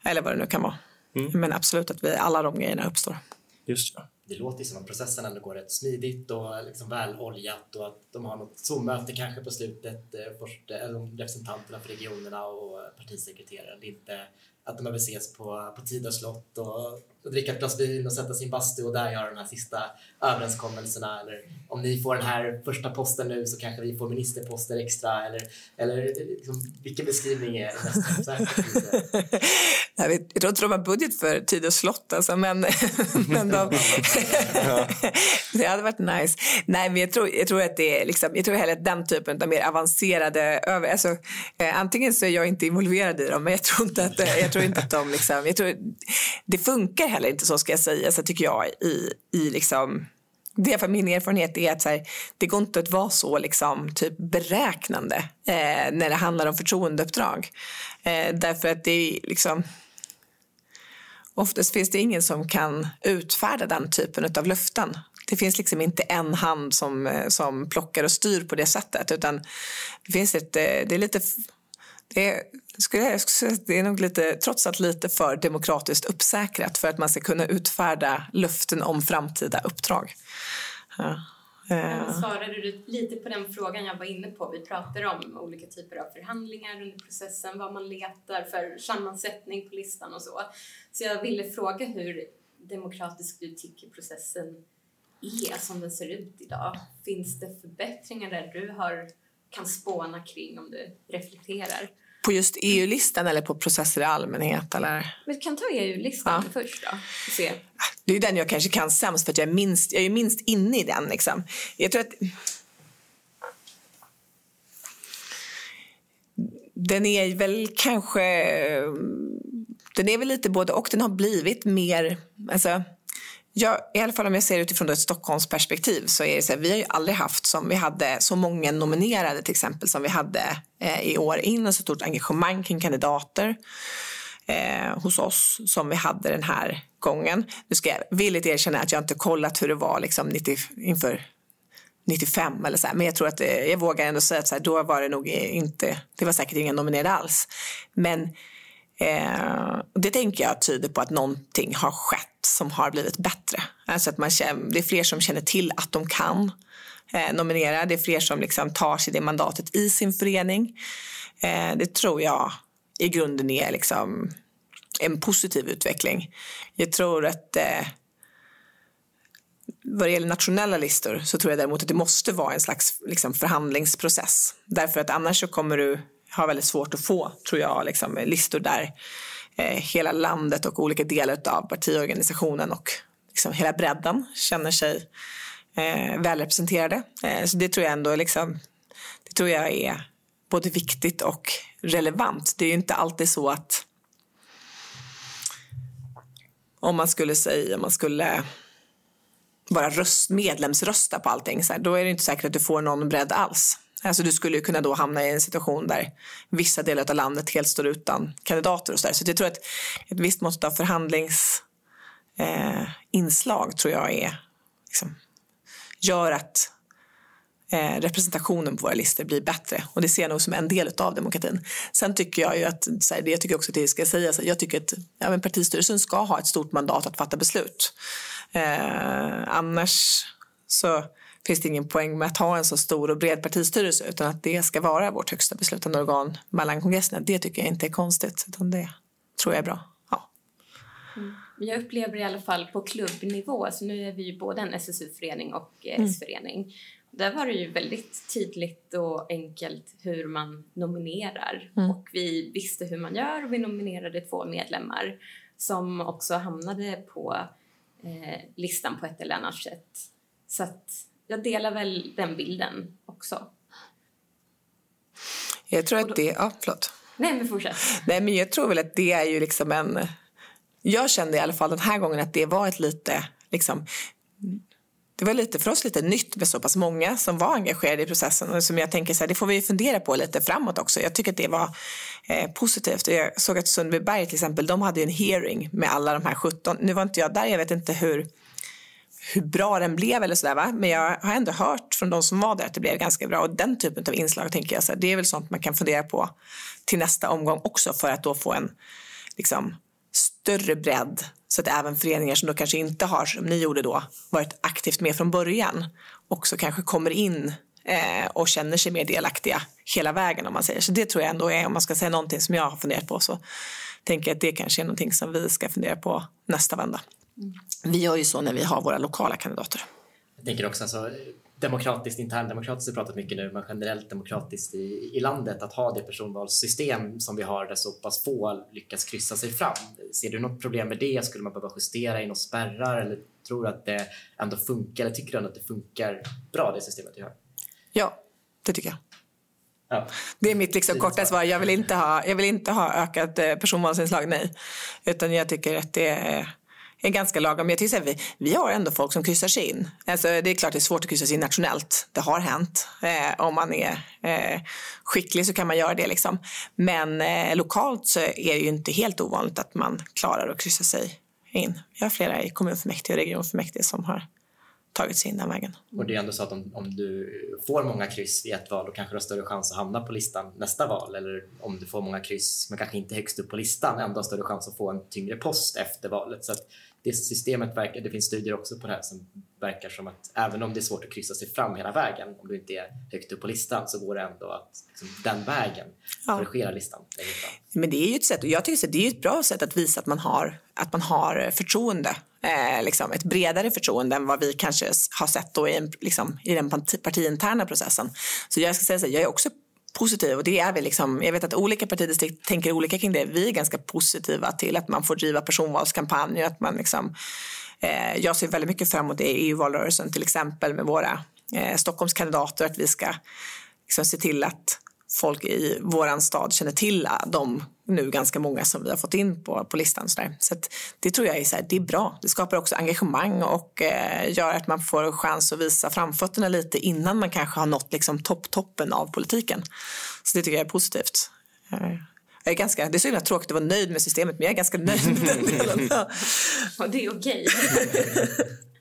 I: Eller vad det nu kan vara. Mm. Men absolut att vi, alla de grejerna uppstår.
C: Just
B: det. Det låter som att processen ändå går rätt smidigt och liksom väloljat och att de har något Zoom-möte kanske på slutet, eh, först, eh, eller representanterna för regionerna och partisekreteraren. Det är inte att de behöver ses på, på Tida slott och, och dricka ett glas vin och sätta sin bastu och där göra de här sista överenskommelserna. Eller om ni får den här första posten nu så kanske vi får ministerposter extra. Eller, eller eh, liksom, vilken beskrivning är mest
I: Jag, vet, jag tror inte de har budget för tid och slott, alltså, men, men de, det hade varit nice. Nej, men jag tror, jag tror att det är liksom, jag tror hellre att den typen av mer avancerade över, alltså, eh, antingen så är jag inte involverad i dem, men jag tror inte att, jag tror inte att de liksom, jag tror, det funkar heller inte så ska jag säga, så tycker jag i, i liksom det för min erfarenhet är att så här, det går inte att vara så liksom, typ beräknande eh, när det handlar om förtroendeuppdrag. Eh, därför att det är liksom... Oftast finns det ingen som kan utfärda den typen av löften. Det finns liksom inte en hand som, eh, som plockar och styr på det sättet. Utan det finns ett, eh, det är lite det är, skulle jag säga, det är nog lite, trots allt lite för demokratiskt uppsäkrat för att man ska kunna utfärda löften om framtida uppdrag. Ja.
A: Eh, eh. Svarade du lite på den frågan jag var inne på? Vi pratade om olika typer av förhandlingar under processen, vad man letar för sammansättning på listan och så. Så jag ville fråga hur demokratisk du tycker processen är som den ser ut idag. Finns det förbättringar där du har, kan spåna kring om du reflekterar?
I: På just EU-listan eller på processer i allmänhet? Eller?
A: Vi kan ta EU-listan ja. först då. Se.
I: Det är den jag kanske kan sämst för jag är minst, jag är minst inne i den. Liksom. Jag tror att... Den är väl kanske... Den är väl lite både och. Den har blivit mer... Alltså, Ja, I alla fall om jag ser utifrån ett Stockholmsperspektiv så är det så här, vi har ju aldrig haft som vi hade så många nominerade till exempel som vi hade eh, i år innan så stort engagemang kring kandidater eh, hos oss som vi hade den här gången. Nu ska jag villigt erkänna att jag inte kollat hur det var liksom 90, inför 95 eller så här. men jag tror att det, jag vågar ändå säga att så här, då var det nog inte, det var säkert ingen nominerade alls. Men Eh, det tänker jag tyder på att någonting har skett som har blivit bättre. Alltså att man känner, det är fler som känner till att de kan eh, nominera. Det är fler som liksom tar sig det mandatet i sin förening. Eh, det tror jag i grunden är liksom en positiv utveckling. Jag tror att eh, vad det gäller nationella listor så tror jag däremot att det måste vara en slags liksom, förhandlingsprocess. Därför att annars så kommer du har väldigt svårt att få, tror jag, liksom, listor där eh, hela landet och olika delar av partiorganisationen och liksom, hela bredden känner sig eh, välrepresenterade. Eh, så det tror jag ändå liksom, det tror jag är både viktigt och relevant. Det är ju inte alltid så att om man skulle säga, om man skulle bara röst, medlemsrösta på allting, så här, då är det inte säkert att du får någon bredd alls. Alltså du skulle kunna då hamna i en situation där vissa delar av landet helt står utan kandidater och så där. Så jag tror att ett visst mått av förhandlingsinslag eh, tror jag är, liksom, gör att eh, representationen på våra listor blir bättre. Och det ser jag nog som en del av demokratin. Sen tycker jag ju att, så här, jag tycker också att det ska sägas, jag tycker att ja, men partistyrelsen ska ha ett stort mandat att fatta beslut. Eh, annars så finns det ingen poäng med att ha en så stor och bred partistyrelse utan att det ska vara vårt högsta beslutande organ mellan kongresserna. Det tycker jag inte är konstigt utan det tror jag är bra. Ja.
A: Mm. Jag upplever i alla fall på klubbnivå, så nu är vi ju både en SSU-förening och eh, mm. S-förening. Där var det ju väldigt tydligt och enkelt hur man nominerar mm. och vi visste hur man gör och vi nominerade två medlemmar som också hamnade på eh, listan på ett eller annat sätt. Så att jag delar väl den bilden också.
I: Jag tror att det... Ja, förlåt.
A: Nej, men fortsätt.
I: Nej, men jag tror väl att det är ju liksom en... Jag kände i alla fall den här gången att det var ett lite... Liksom, det var lite för oss lite nytt med så pass många som var engagerade i processen. Och som jag tänker så här, det får vi fundera på lite framåt också. Jag tycker att det var eh, positivt. Jag såg att Sundbyberg till exempel, de hade en hearing med alla de här 17. Nu var inte jag där, jag vet inte hur hur bra den blev eller sådär va. Men jag har ändå hört från de som var där att det blev ganska bra. Och den typen av inslag tänker jag, så här, det är väl sånt man kan fundera på till nästa omgång också för att då få en liksom, större bredd så att även föreningar som då kanske inte har, som ni gjorde då, varit aktivt med från början också kanske kommer in eh, och känner sig mer delaktiga hela vägen om man säger. Så det tror jag ändå är, om man ska säga någonting som jag har funderat på så tänker jag att det kanske är någonting som vi ska fundera på nästa vända. Vi gör ju så när vi har våra lokala kandidater.
B: Jag tänker också alltså, demokratiskt, interndemokratiskt har pratat mycket nu, men generellt demokratiskt i, i landet att ha det personvalssystem som vi har där så pass få lyckas kryssa sig fram. Ser du något problem med det? Skulle man behöva justera in och spärrar eller tror du att det ändå funkar? Eller tycker du ändå att det funkar bra det systemet vi har?
I: Ja, det tycker jag.
B: Ja.
I: Det är mitt liksom korta svar. Jag vill inte ha, jag vill inte ha ökat eh, personvalsinslag, nej. Utan jag tycker att det är, är ganska lagom. Jag tycker vi, vi har ändå folk som kryssar sig in. Alltså, det är klart det är svårt att kryssa sig in nationellt. Det har hänt. Eh, om man är eh, skicklig så kan man göra det. Liksom. Men eh, lokalt så är det ju inte helt ovanligt att man klarar att kryssa sig in. Jag har flera i kommunfullmäktige och regionfullmäktige som har tagit sig in den vägen.
B: Och det är ändå så att om, om du får många kryss i ett val då kanske du har större chans att hamna på listan nästa val. Eller om du får många kryss men kanske inte högst upp på listan ändå har större chans att få en tyngre post efter valet. Så att det systemet verkar, det finns studier också på det här som verkar som att även om det är svårt att kryssa sig fram hela vägen, om du inte är högt upp på listan så går det ändå att liksom, den vägen
I: Ja.
B: korrigera listan.
I: Men det är ju ett sätt, och jag tycker att det är ett bra sätt att visa att man har, att man har förtroende. Eh, liksom ett bredare förtroende än vad vi kanske har sett då i, en, liksom, i den parti, partiinterna processen. Så jag ska säga så här, jag är också positiv och det är vi liksom, jag vet att olika partidistrikt tänker olika kring det. Vi är ganska positiva till att man får driva personvalskampanjer, att man liksom Eh, jag ser väldigt mycket fram emot det i EU-valrörelsen, till exempel med våra eh, Stockholmskandidater, att vi ska liksom, se till att folk i våran stad känner till de nu ganska många som vi har fått in på, på listan. Så, där. så det tror jag är, så här, det är bra. Det skapar också engagemang och eh, gör att man får chans att visa framfötterna lite innan man kanske har nått liksom, topp-toppen av politiken. Så det tycker jag är positivt. Eh, Jag är ganska, det är så himla tråkigt att vara nöjd med systemet men jag är ganska nöjd med den delen. Ja.
A: Och det är okej.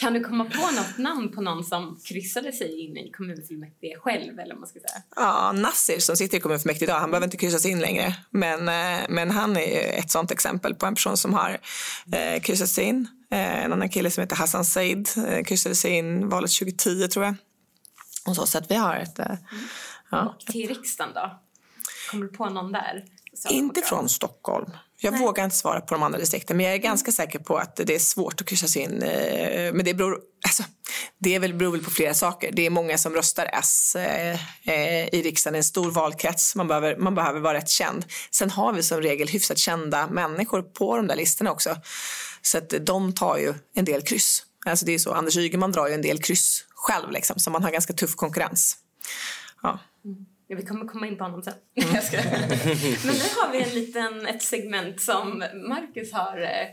A: kan du komma på något namn på någon som kryssade sig in i kommunfullmäktige själv? Eller man ska säga?
I: Ja, Nasser som sitter i kommunfullmäktige idag, han behöver inte kryssas in längre. Men, eh, men han är ett sånt exempel på en person som har eh, kryssat sig in. Eh, en annan kille som heter Hassan Said eh, kryssade sig in valet 2010 tror jag. Och så, så att vi har ett... Eh, ja.
A: Till riksdagen då? Kommer du på någon där?
I: Inte från Stockholm. Jag vågar inte svara på de andra distrikten men jag är ganska säker på att det är svårt att kryssa sig in. eh, Men det beror, alltså, det är väl, beror väl på flera saker. Det är många som röstar S eh, eh, i riksdagen, en stor valkrets. Man behöver, man behöver vara rätt känd. Sen har vi som regel hyfsat kända människor på de där listorna också. Så att de tar ju en del kryss. Alltså det är så, Anders Ygeman drar ju en del kryss själv liksom, så man har ganska tuff konkurrens. Ja.
A: Ja, vi kommer komma in på honom sen. Men nu har vi en liten, ett segment som Marcus har eh,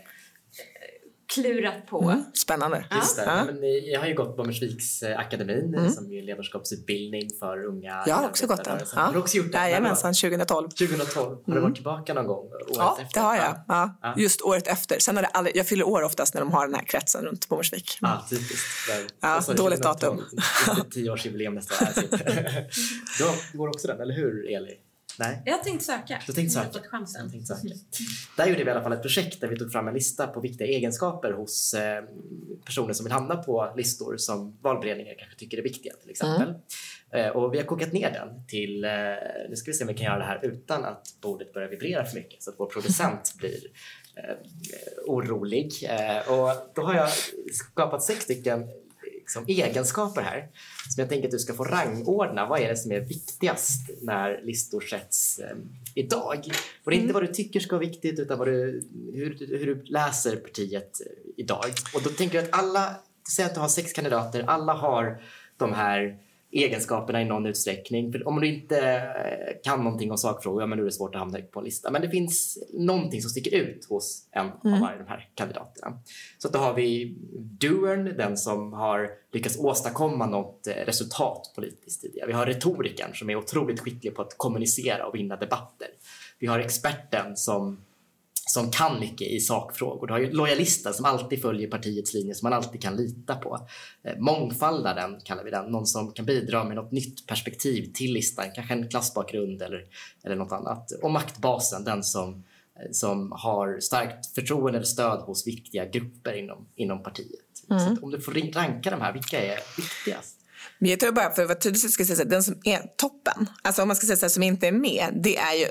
A: klurat på.
I: Mm. Spännande.
B: Just det.
I: Ja.
B: Men ni- jag har ju gått Bommersviks eh, akademin
I: Mm.
B: som är ledarskapsutbildning för unga
I: Jag har också gått den.
B: arbetarrörelsen. Har du också gjort det?
I: Jajamensan, 2012.
B: 2012. Har du
I: Mm.
B: varit tillbaka någon gång? Året
I: Ja,
B: efter?
I: det har jag. Ja.
B: Ja.
I: Just året efter. Sen har det aldrig, jag fyller år oftast när de har den här kretsen runt Bommersvik.
B: Ja, typiskt.
I: Ja,
B: jag sa
I: dåligt
B: 2012.
I: datum.
B: Tioårsjubileum nästa år. Du går också den, eller hur Eli? Nej?
A: Jag har tänkt söka.
B: Du tänkte
A: Jag
B: söka?
A: fått chansen.
B: Jag tänkte söka. Där gjorde vi i alla fall ett projekt där vi tog fram en lista på viktiga egenskaper hos eh, personer som vill hamna på listor som valberedningar kanske tycker är viktiga till exempel. Eh, och vi har kokat ner den till, eh, nu ska vi se om vi kan göra det här utan att bordet börjar vibrera för mycket så att vår producent blir orolig. Och då har jag skapat sex stycken liksom, egenskaper här som jag tänker att du ska få rangordna. Vad är det som är viktigast när listor sätts eh, idag? Och det är inte vad du tycker ska vara viktigt utan vad du, hur, hur du läser partiet eh, idag. Och då tänker jag att alla, säg att du har sex kandidater, alla har de här egenskaperna i någon utsträckning. För om du inte eh, kan någonting om sakfrågor, ja, men då är det svårt att hamna på en lista. Men det finns någonting som sticker ut hos en
I: Mm.
B: av varje de här kandidaterna. Så att då har vi doern, den som har lyckats åstadkomma något eh, resultat politiskt tidigare. Vi har retorikern som är otroligt skicklig på att kommunicera och vinna debatter. Vi har experten som som kan mycket i sakfrågor. Du har ju lojalisten som alltid följer partiets linje som man alltid kan lita på. Eh, Mångfaldaren kallar vi den, någon som kan bidra med något nytt perspektiv till listan, kanske en klassbakgrund eller, eller något annat. Och maktbasen, den som, eh, som har starkt förtroende eller stöd hos viktiga grupper inom, inom partiet.
I: Mm.
B: Om du får ranka de här, vilka är viktigast?
I: Men jag tror bara för att vara tydlig så ska jag säga så den som är toppen, alltså om man ska säga så här, som inte är med, det är ju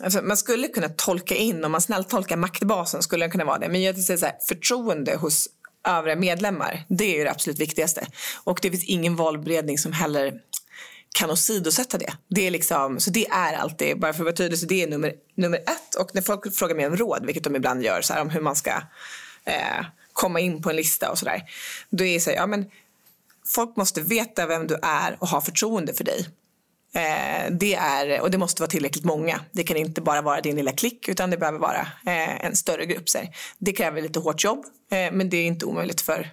I: Alltså man skulle kunna tolka in, om man snällt tolkar maktbasen skulle den kunna vara det. Men jag vill säga så här, förtroende hos övriga medlemmar. Det är ju det absolut viktigaste. Och det finns ingen valberedning som heller kan åsidosätta det. det är liksom, så det är alltid, bara för att vara tydlig, så det är nummer, nummer ett. Och när folk frågar mig om råd, vilket de ibland gör, så här, om hur man ska eh, komma in på en lista och sådär. Då är det så här, ja men folk måste veta vem du är och ha förtroende för dig. Eh, det är, och det måste vara tillräckligt många. Det kan inte bara vara din lilla klick utan det behöver vara eh, en större grupp. Så det kräver lite hårt jobb eh, men det är inte omöjligt för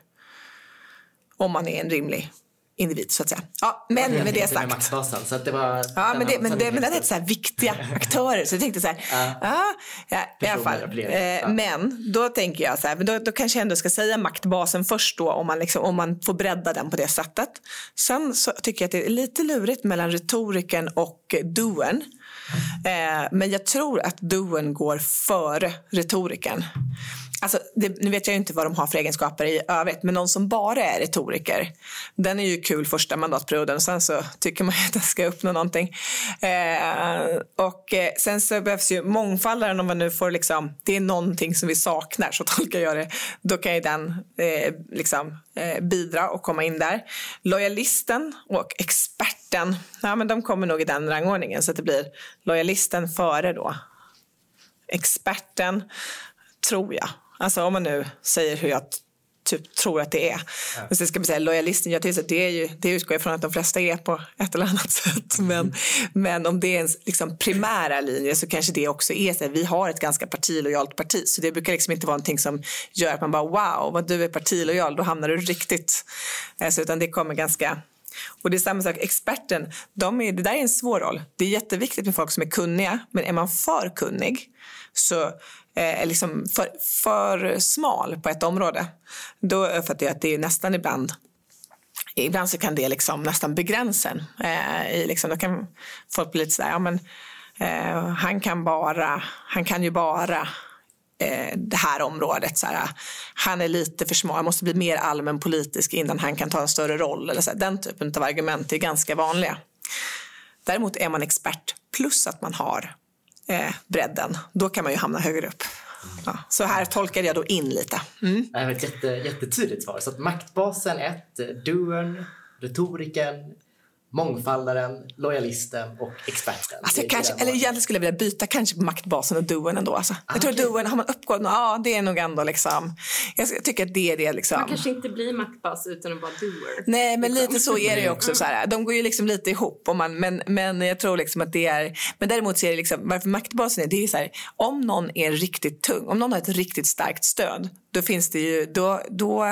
I: om man är en rimlig individ så att säga. Ja, men med det sagt.
B: Maktbasen, så det var,
I: ja, men, det, men, det, men den heter så här viktiga aktörer så jag tänkte så här, ja, ja, ja i alla fall. Eh, men då tänker jag så här, då, då kanske jag ändå ska säga maktbasen först då om man, liksom, om man får bredda den på det sättet. Sen så tycker jag att det är lite lurigt mellan retoriken och doen. Eh, men jag tror att doen går före retoriken. Alltså, det, nu vet jag inte vad de har för egenskaper i övrigt, men någon som bara är retoriker, den är ju kul första mandatperioden. Sen så tycker man att den ska uppnå någonting. Eh, och eh, sen så behövs ju mångfaldaren om man nu får liksom, det är någonting som vi saknar, så tolkar jag det. Då kan ju den eh, liksom, eh, bidra och komma in där. Lojalisten och experten, ja men de kommer nog i den rangordningen så att det blir lojalisten före då experten, tror jag. Alltså om man nu säger hur jag typ tror att det är. Ja. Och sen ska man säga lojalisten, jag till det, är ju, det utgår från att de flesta är på ett eller annat sätt. Men, men om det är en liksom primära linje så kanske det också är så att vi har ett ganska partilojalt parti. Så det brukar liksom inte vara någonting som gör att man bara wow, vad du är partilojal, då hamnar du riktigt. Alltså, utan det kommer ganska och det är samma sak, experten, de är, det där är en svår roll. Det är jätteviktigt med folk som är kunniga, men är man för kunnig så eh, är liksom för, för smal på ett område, då uppfattar jag att det är nästan ibland Ibland så kan det liksom nästan begränsa en. Eh, liksom, då kan folk bli lite sådär, ja men eh, han kan bara, han kan ju bara eh, det här området. Så här, han är lite för smal, han måste bli mer allmänpolitisk innan han kan ta en större roll. Eller så här, den typen av argument är ganska vanliga. Däremot är man expert plus att man har eh, bredden, då kan man ju hamna högre upp. Ja, så här tolkade jag då in lite. Mm.
B: Det var ett jätte, jättetydligt svar. Så att maktbasen 1, doern, retoriken, mångfaldaren, lojalisten och experten.
I: Alltså jag kanske, eller egentligen skulle jag vilja byta kanske maktbasen och doen ändå. Alltså. Ah, jag tror okay. doen, har man uppgått, ja det är nog ändå liksom, jag tycker att det är det liksom.
A: Man kanske inte blir maktbas utan att vara doer.
I: Nej men liksom. lite så är det ju också så här. De går ju liksom lite ihop och man, men, men jag tror liksom att det är, men däremot så är det liksom, varför maktbasen är, det är så här, om någon är riktigt tung, om någon har ett riktigt starkt stöd, då finns det ju, då, då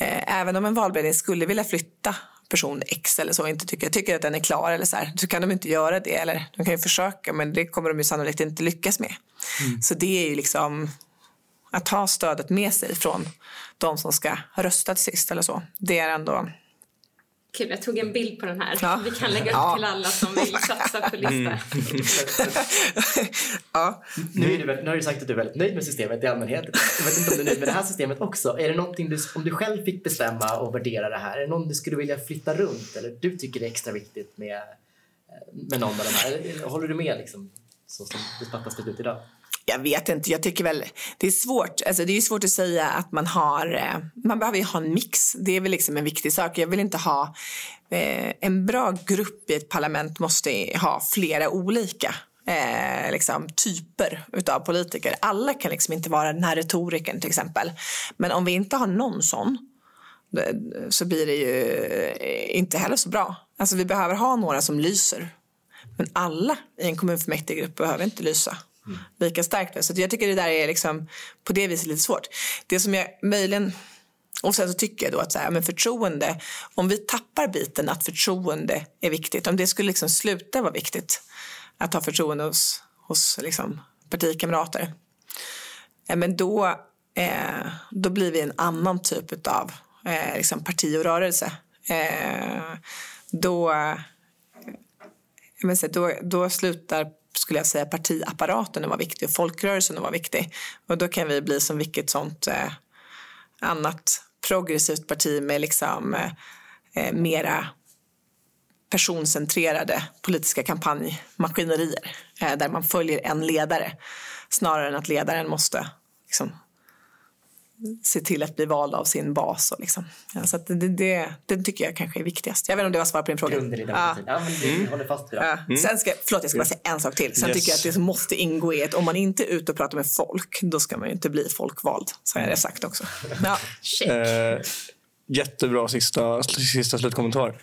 I: eh, även om en valberedning skulle vilja flytta person X eller så inte tycker, tycker att den är klar eller så här, så kan de inte göra det. Eller de kan ju försöka men det kommer de ju sannolikt inte lyckas med. Mm. Så det är ju liksom att ha stödet med sig från de som ska rösta till sist eller så. Det är ändå
A: Kul, jag tog en bild på den här. Ja. Vi kan lägga upp ja. till alla som vill satsa på listor. Mm.
B: ja. Nu, är du, nu har du sagt att du är väldigt nöjd med systemet i allmänhet. Jag vet inte om du är nöjd med det här systemet också. Är det någonting du, om du själv fick bestämma och värdera det här, är det någon du skulle vilja flytta runt eller du tycker det är extra viktigt med, med någon av de här? Håller du med liksom, så som pappa ser ut idag?
I: Jag vet inte, jag tycker väl det är svårt. Alltså det är svårt att säga att man har, eh, man behöver ju ha en mix. Det är väl liksom en viktig sak. Jag vill inte ha, eh, en bra grupp i ett parlament måste ha flera olika eh, liksom, typer av politiker. Alla kan liksom inte vara den här retoriken till exempel. Men om vi inte har någon sån så blir det ju eh, inte heller så bra. Alltså vi behöver ha några som lyser. Men alla i en kommunfullmäktigegrupp behöver inte lysa. Mm. lika starkt. Så jag tycker det där är liksom på det viset lite svårt. Det som jag möjligen och sen så tycker jag då att så här, men förtroende, om vi tappar biten att förtroende är viktigt, om det skulle liksom sluta vara viktigt att ha förtroende hos, hos liksom partikamrater, men då, eh, då blir vi en annan typ av eh, liksom parti och rörelse. Eh, då, men så, då, då slutar skulle jag säga partiapparaten var viktig och folkrörelsen var viktig. Och då kan vi bli som vilket sånt eh, annat progressivt parti med liksom eh, eh, mera personcentrerade politiska kampanjmaskinerier eh, där man följer en ledare snarare än att ledaren måste liksom, se till att bli vald av sin bas. Och liksom. ja, så att det, det, det tycker jag kanske är viktigast. Jag vet inte om det var svar på din fråga.
B: Grunden i demokratin. Ja, men vi håller fast vid det.
I: Ja. Sen ska, förlåt, jag ska bara säga en sak till. Sen
C: Yes.
I: tycker jag att det måste ingå i att om man inte är ute och pratar med folk, då ska man ju inte bli folkvald. Så har jag det sagt också. Ja.
A: Check.
C: Eh, jättebra sista, sista slutkommentar.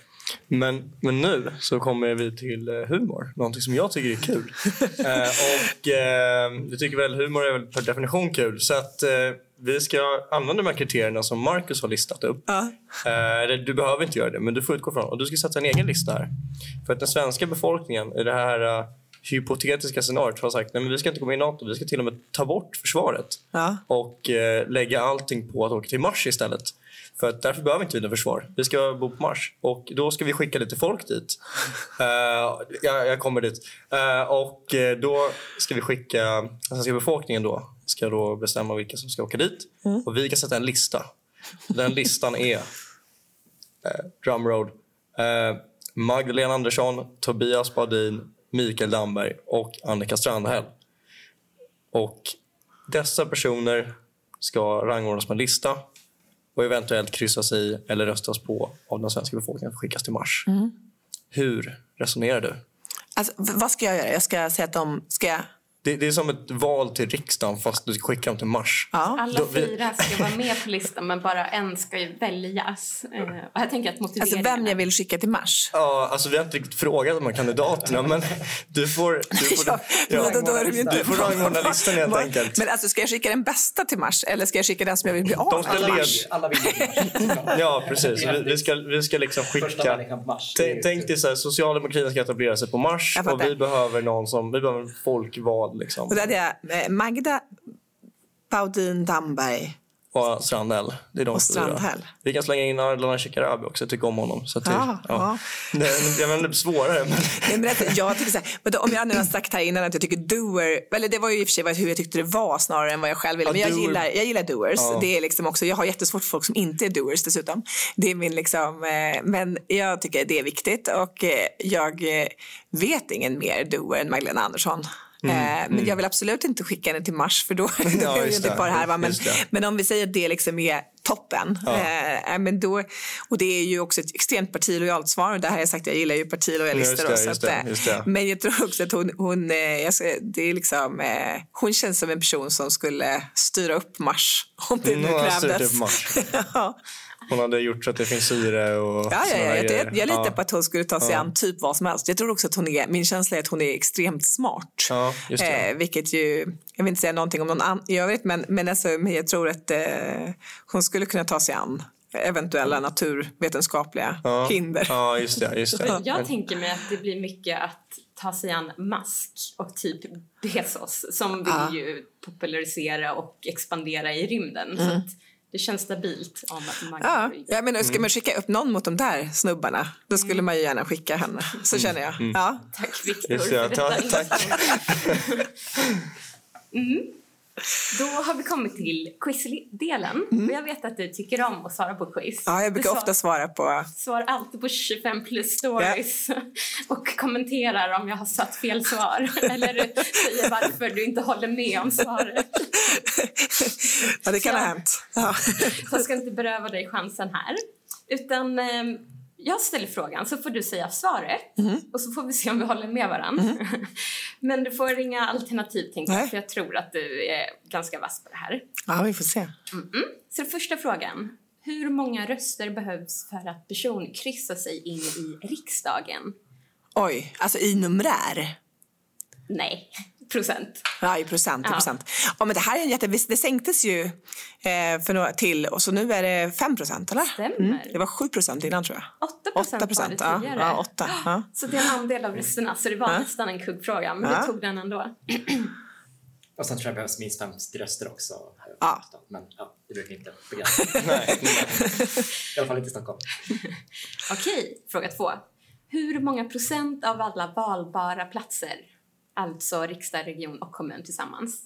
C: Men, men nu så kommer vi till eh, humor, någonting som jag tycker är kul. eh, och eh, vi tycker väl humor är väl per definition kul. Så att eh, vi ska använda de här kriterierna som Marcus har listat upp. Eller du behöver inte göra det, men du får utgå från Och du ska sätta en egen lista här. För att den svenska befolkningen i det här eh, hypotetiska scenariot har sagt nej men vi ska inte gå med i NATO, vi ska till och med ta bort försvaret
I: Ja.
C: och eh, lägga allting på att åka till Mars istället. För att därför behöver inte vi något försvar. Vi ska bo på Mars. Och då ska vi skicka lite folk dit. Eh, jag, jag kommer dit. Eh, och eh, då ska vi skicka, den svenska befolkningen då, ska då bestämma vilka som ska åka dit. Och vi kan sätta en lista. Den listan är, eh, drumroll, eh, Magdalena Andersson, Tobias Badin, Mikael Damberg och Annika Strandhäll. Och dessa personer ska rangordnas på en lista och eventuellt kryssas i eller röstas på av den svenska befolkningen för att skickas till Mars. Hur resonerar du?
I: Alltså, vad ska jag göra? Jag ska säga att de ska...
C: Det, det är som ett val till riksdagen fast du ska skicka dem till Mars.
I: Ja.
A: Alla fyra ska vara med på listan men bara en ska ju väljas. Eh, och jag tänker att
I: Alltså
A: motiveringen...
I: vem jag vill skicka till Mars.
C: Ja, alltså vi har inte riktigt frågat de här kandidaterna men du får... Du får,
I: Ja,
C: ja,
I: då, då är det ju inte...
C: du får rangordna listan helt enkelt.
I: Men alltså, ska jag skicka den bästa till Mars eller ska jag skicka den som jag vill bli av
C: De ska
I: med?
C: leda...
B: Alla vill
C: Ja, precis. Vi, vi, ska, vi ska liksom skicka...
B: Mars.
C: Tänk, tänk dig så här, socialdemokratin ska etablera sig på Mars och vi behöver någon som, vi behöver en folkvald liksom.
I: Och då hade jag Magda, Baudin, Damberg.
C: Och Strandhäll. Det är de
I: Och. Strandhäll.
C: Vi kan slänga in Ardalan Shekarabi också, jag tycker om honom. Så att det,
I: Ja,
C: ja. Det, jag det blir svårare. Men...
I: Nej, men alltså, jag tycker så här, men då, om jag nu har sagt här innan att jag tycker doer, eller det var ju i och för sig hur jag tyckte det var snarare än vad jag själv ville.
C: Ja,
I: Men jag
C: doer-
I: gillar, jag gillar doers.
C: Ja.
I: Det är liksom också, jag har jättesvårt för folk som inte är doers dessutom. Det är min liksom, eh, men jag tycker det är viktigt och eh, jag eh, vet ingen mer doer än Magdalena Andersson. Eh, men jag vill absolut inte skicka henne till Mars för då, då
C: Mm, Ja,
I: är det inte bara här. Va? Men, men om vi säger att det liksom är toppen. Eh, eh, men då, och det är ju också ett extremt partilojalt svar. Och det här har jag sagt, jag gillar ju partilojalister.
C: Just det, just det,
I: eh,
C: just det.
I: Men jag tror också att hon, hon, ska, det är liksom, eh, hon känns som en person som skulle styra upp Mars om det nu krävdes. ja,
C: Hon hade gjort så att det finns syre och
I: ja, ja, ja, jag, jag, jag litar
C: ja.
I: på att hon skulle ta sig an typ vad som helst. Jag tror också att hon är, min känsla är att hon är extremt smart.
C: Ja, just det.
I: Eh, vilket ju, jag vill inte säga någonting om någon annan i övrigt men, men, alltså, men jag tror att eh, hon skulle kunna ta sig an eventuella naturvetenskapliga
C: ja.
I: hinder.
C: Ja, just det. Just det.
A: Jag tänker mig att det blir mycket att ta sig an mask och typ Bezos som vill
I: Ja.
A: ju popularisera och expandera i rymden. Så att det känns stabilt om att Magda
I: Ja, jag menar, ska
C: Mm.
I: man skicka upp någon mot de där snubbarna då skulle man ju gärna skicka henne. Så
C: Mm.
I: känner jag. Ja.
A: Tack Viktor för
C: tack,
A: detta
C: tack.
A: inspel. mm. Då har vi kommit till quizdelen. Och jag vet att du tycker om att svara på quiz.
I: ja, jag brukar
A: du
I: ofta svara på...
A: svarar alltid på 25 plus stories och kommenterar om jag har satt fel svar eller säger varför du inte håller med om svaret.
I: Ja, det kan
A: Så-
I: ha hänt. Ja.
A: Så jag ska inte beröva dig chansen här. Utan eh, jag ställer frågan så får du säga svaret
I: Mhm.
A: och så får vi se om vi håller med varandra. Men du får inga alternativ tänkte jag för jag tror att du är ganska vass på det här.
I: ja, vi får se.
A: Så första frågan. Hur många röster behövs för att person kryssar sig in i riksdagen?
I: Oj, alltså i numerär.
A: Nej, procent.
I: Ja, i procent. I
A: Ja.
I: procent. Ja, men det här är en jätte... Det sänktes ju eh, för några till och så nu är det 5 procent, eller?
A: Stämmer.
I: Det var 7 procent innan, tror jag.
A: 8 procent var det
I: procent, ja.
A: tidigare.
I: Ja, åtta, ja.
A: Så det är en andel av rösterna, så det var
I: Ja.
A: nästan en kuggfråga. Men
I: Ja.
A: du tog den ändå.
B: Och sen tror jag det behövs minst 50 röster också.
I: Ja.
B: Men ja, det brukar inte begränsa.
C: Nej.
B: I alla fall inte i Stockholm.
A: Okej, fråga två. Hur många procent av alla valbara platser, alltså riksdag, region och kommun tillsammans,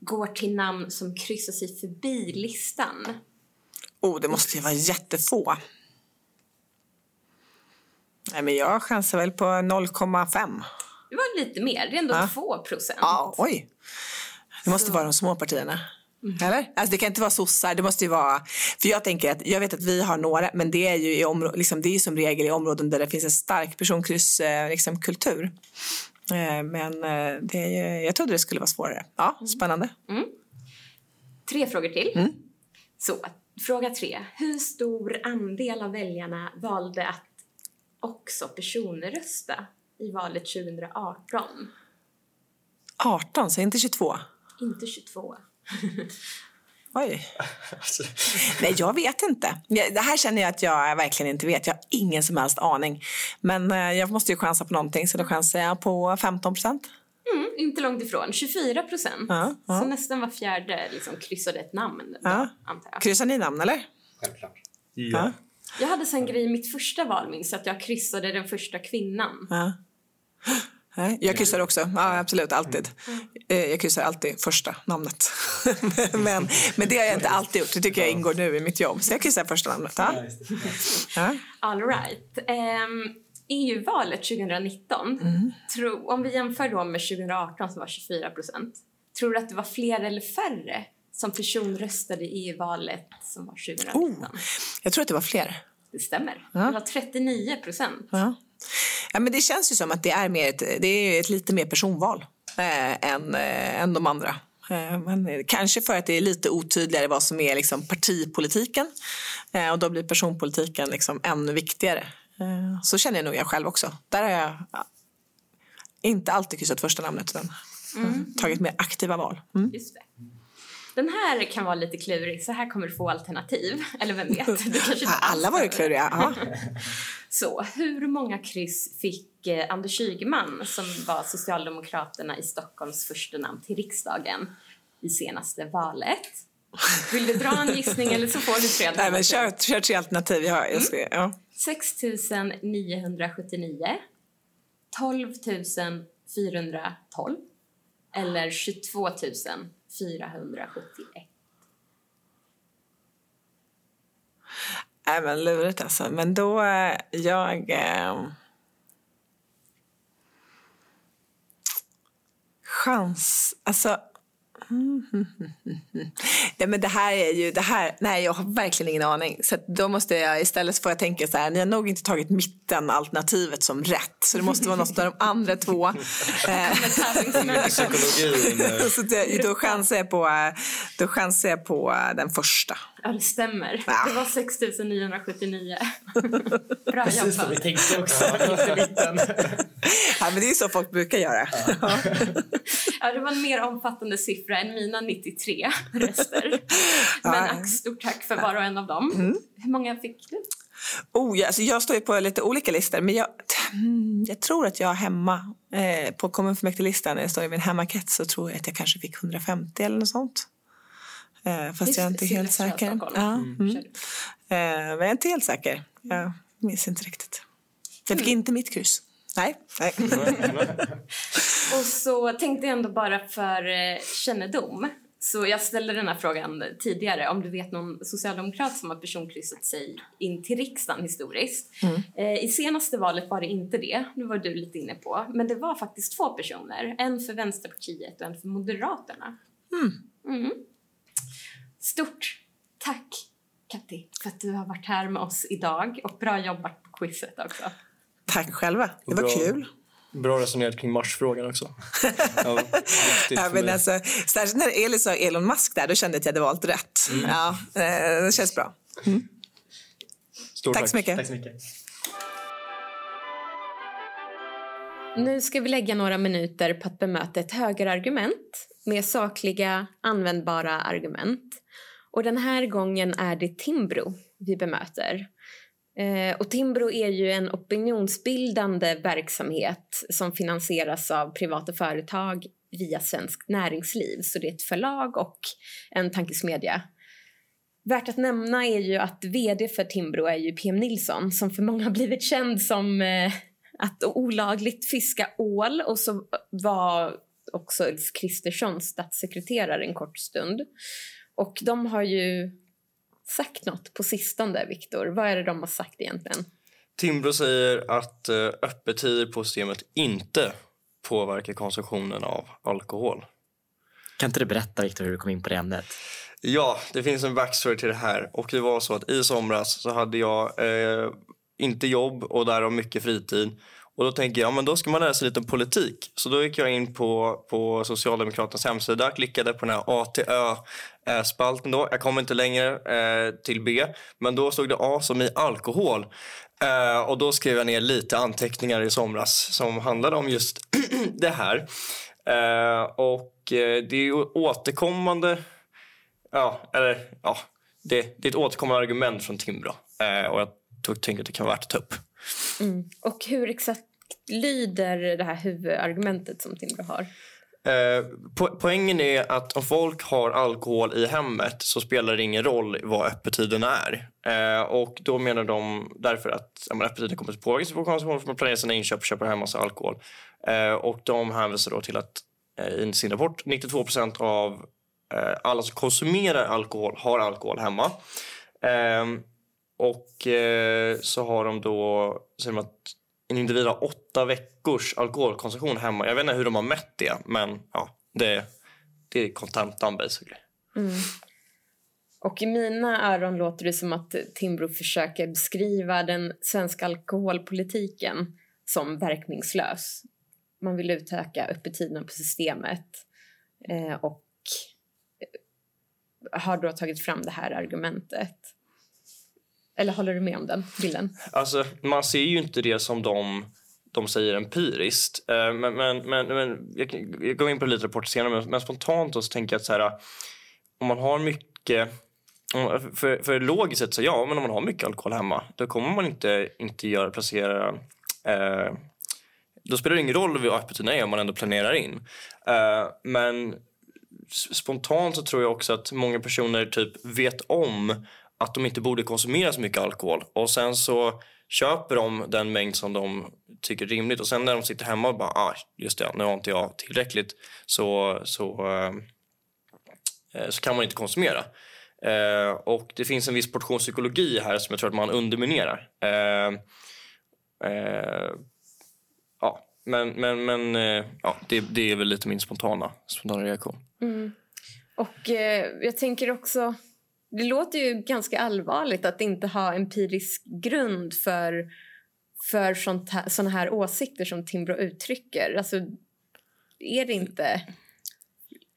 A: går till namn som kryssar sig förbi listan?
I: Oh, det måste ju vara jättefå. Nej, men jag chansar väl på 0,5.
A: Det var lite mer, det är ändå
I: Ja.
A: 2 procent.
I: Ja, oj. Det måste
A: Så-
I: vara de små partierna. Eller? Alltså det kan inte vara sossar, det måste ju vara... För jag tänker att, jag vet att vi har några, men det är ju i områ- liksom, det är som regel i områden där det finns en stark personkrysskultur. Eh, liksom, kultur. Eh, men eh, det jag trodde det skulle vara svårare. Ja, spännande.
A: Tre frågor till.
I: Mm.
A: Så, fråga tre. Hur stor andel av väljarna valde att också personrösta i valet 2018?
I: 18, så inte 22.
A: Inte 22.
I: Oj. Nej, jag vet inte. Det här känner jag att jag verkligen inte vet. Jag har ingen som helst aning. Men eh, jag måste ju chansa på någonting, så då chansar jag på 15 procent.
A: Mm, inte långt ifrån. 24 procent.
I: Ja, ja.
A: Så nästan var fjärde liksom kryssade ett namn. Då,
I: Ja.
A: antar jag.
I: Kryssar ni namn, eller?
C: Ja.
A: Jag hade sen grej i mitt första val minns att jag kryssade den första kvinnan.
I: Jag kryssar också. Ja, absolut, alltid. Eh, Jag kryssar alltid första namnet. men, men det har jag inte alltid gjort. Det tycker jag ingår nu i mitt jobb. Så jag kryssar första namnet. Ja. Ja.
A: All right. Um, EU-valet 2019,
I: Mm.
A: tro, om vi jämför då med 2018 som var 24 procent, tror du att det var fler eller färre som personröstade i EU-valet som var 2019?
I: Oh. Jag tror att det var fler.
A: Det stämmer.
I: Ja.
A: Det var 39 procent.
I: Ja. Ja, men det känns ju som att det är, mer ett, det är ett lite mer personval eh, än, eh, än de andra. Eh, men kanske för att det är lite otydligare vad som är liksom, partipolitiken eh, och då blir personpolitiken liksom, ännu viktigare. Eh, så känner jag nog jag själv också. Där har jag ja, inte alltid kryssat första namnet utan
A: Mm.
I: tagit mer aktiva val. Mm.
A: Det. Den här kan vara lite klurig, så här kommer du få alternativ. Eller vem vet? Du kanske
I: Alla var ju kluriga. Ja.
A: Så, hur många kryss fick eh, Anders Ygeman som var Socialdemokraterna i Stockholms första namn till riksdagen i senaste valet? Vill du dra en gissning eller så får du tre
I: Nej, men
A: alternativ.
I: kör, kör tre alternativ. Har- jag ska, ja.
A: 6 979 12 412 eller 22 471.
I: Även lurigt alltså. Men då, eh, jag... Eh, chans... Alltså... Mm. Nej, men det här är ju... Det här, nej, jag har verkligen ingen aning. Så då måste jag istället få jag tänka så här, ni har nog inte tagit mitten-alternativet som rätt. Så det måste vara något av de andra två. Eh, så det, då chansar jag på, eh, då chansar jag på eh, den första.
A: Ja, det stämmer.
I: Ah.
A: Det var 6 979. Bra
B: Precis vad vi
A: jobbat.
B: tänkte också.
I: Ja, men det är så folk brukar göra.
A: Ja, det var en mer omfattande siffra än mina 93 röster. Men
I: Ja.
A: ack, stort tack för var och en av dem. Hur många fick du?
I: Oh, ja, alltså jag står ju på lite olika listor, men jag, mm, jag tror att jag hemma eh, på kommunfullmäktigelistan, jag står i min hemmakrets, så tror jag att jag kanske fick 150 eller något sånt. Eh, fast jag är inte helt säker. Ja, mm. Eh, men jag är inte helt säker. Jag minns inte riktigt. Jag fick inte mitt kryss. Nej. Nej.
A: Och så tänkte jag ändå bara för eh, kännedom. Så jag ställde den här frågan tidigare om du vet någon socialdemokrat som har personkryssat sig in till riksdagen historiskt. Eh, I senaste valet var det inte det, det var du lite inne på. Men det var faktiskt två personer, en för Vänsterpartiet och en för Moderaterna. Mm. Stort tack Katti för att du har varit här med oss idag och bra jobbat på quizet också.
I: Tack själva. Det var
C: Bra.
I: kul.
C: Bra resonerat kring Marsfrågan också. Ja,
I: Ja, men alltså, särskilt när Elin sa Elon Musk där, då kände jag att jag hade valt rätt. Ja, eh, det känns bra.
C: Stort
I: Tack så mycket.
B: Tack så mycket.
A: Nu ska vi lägga några minuter på att bemöta ett högerargument med sakliga, användbara argument. Och den här gången är det Timbro vi bemöter. Eh, och Timbro är ju en opinionsbildande verksamhet som finansieras av privata företag via Svenskt Näringsliv. Så det är ett förlag och en tankesmedja. Värt att nämna är ju att vd för Timbro är ju PM Nilsson som för många har blivit känd som eh, att olagligt fiska ål och så var också Ulf Kristersson statssekreterare en kort stund. Och de har ju sagt något på sistone, Viktor. Vad är det de har sagt egentligen?
C: Timbro säger att eh, öppettider på systemet inte påverkar konsumtionen av alkohol.
B: Kan inte du berätta Viktor hur du kom in på det ämnet?
C: Ja, det finns en backstory till det här. Och det var så att i somras så hade jag eh, inte jobb och därav mycket fritid. Och då tänker jag, men då ska man lära sig lite politik. Så då gick jag in på, på Socialdemokraternas hemsida, klickade på den här ATÖ-spalten då. Jag kom inte längre eh, till B, men då stod det A som i alkohol. Eh, och då skrev jag ner lite anteckningar i somras som handlade om just det här. Eh, och eh, det är ju återkommande, ja, eller ja, det, det är ett återkommande argument från Timbro. Eh, och jag tog, tänkte att det kan vara värt att ta upp.
A: Mm. Och hur exakt lyder det här huvudargumentet som Timbro har?
C: Eh, po poängen är att om folk har alkohol i hemmet så spelar det ingen roll vad öppettiden är. Eh, och då menar de därför att ja, öppettiden kommer att påverkas på konsumtion för man planerar sina inköp och köper hem massa alkohol. Eh, och de hänvisar då till att eh, i sin rapport 92 procent av eh, alla som konsumerar alkohol har alkohol hemma. Eh, och eh, så har de då, säger de att en individ har åtta veckors alkoholkonsumtion hemma. Jag vet inte hur de har mätt det, men ja, det, det är kontentan basically.
A: Mm. Och i mina öron låter det som att Timbro försöker beskriva den svenska alkoholpolitiken som verkningslös. Man vill utöka öppettiderna på systemet eh, och eh, har då tagit fram det här argumentet. Eller håller du med om den bilden?
C: Alltså, man ser ju inte det som de, de säger empiriskt. Eh, men, men, men, men jag, jag går in på lite rapporter senare, men, men spontant så tänker jag att så här, om man har mycket för, för logiskt sett så ja, men om man har mycket alkohol hemma då kommer man inte, inte göra, placera... Eh, då spelar det ingen roll vad öppettiderna är om man ändå planerar in. Eh, men spontant så tror jag också att många personer typ vet om att de inte borde konsumera så mycket alkohol. Och sen så köper de den mängd som de tycker är rimligt. Och sen när de sitter hemma och bara, ah, just det, nu har inte jag tillräckligt. Så, så, eh, så kan man inte konsumera. Eh, och det finns en viss portion psykologi här som jag tror att man underminerar. Eh, eh ja, men, men, men eh, ja, det, det är väl lite min spontana, spontana reaktion.
A: Mm. Och eh, jag tänker också det låter ju ganska allvarligt att inte ha empirisk grund för, för sådana här åsikter som Timbro uttrycker. Alltså, är det inte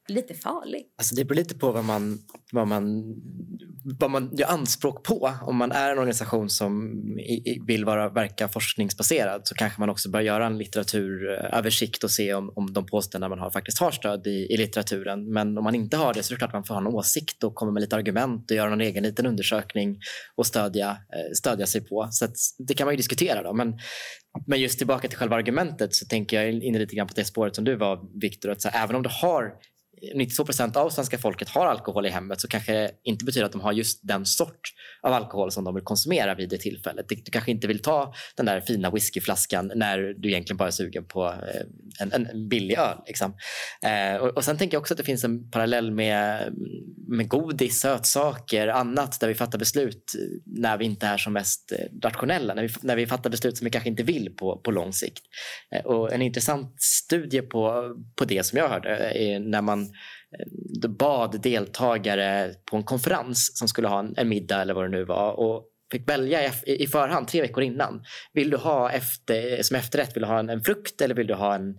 A: lite farlig?
B: Alltså det beror lite på vad man, vad man, vad man gör anspråk på. Om man är en organisation som vill vara, verka forskningsbaserad så kanske man också bör göra en litteraturöversikt och se om, om de påståenden man har faktiskt har stöd i, i litteraturen. Men om man inte har det så är det klart man får ha en åsikt och komma med lite argument och göra någon egen liten undersökning och stödja, eh, stödja sig på. Så det kan man ju diskutera. Då. Men, men just tillbaka till själva argumentet så tänker jag in lite grann på det spåret som du var, Viktor. Att så här, även om du har 92 procent av svenska folket har alkohol i hemmet så kanske det inte betyder att de har just den sort av alkohol som de vill konsumera vid det tillfället. Du kanske inte vill ta den där fina whiskyflaskan när du egentligen bara är sugen på eh, en, en billig öl. Liksom. Eh, och, och Sen tänker jag också att det finns en parallell med, med godis, sötsaker, annat där vi fattar beslut eh, när vi inte är som mest eh, rationella. När vi, när vi fattar beslut som vi kanske inte vill på, på lång sikt. Eh, och En intressant studie på, på det som jag hörde är när man bad deltagare på en konferens som skulle ha en, en middag eller vad det nu var. Och fick välja i, förhand tre veckor innan. Vill du ha efter, som efterrätt vill du ha en, en frukt eller vill du ha en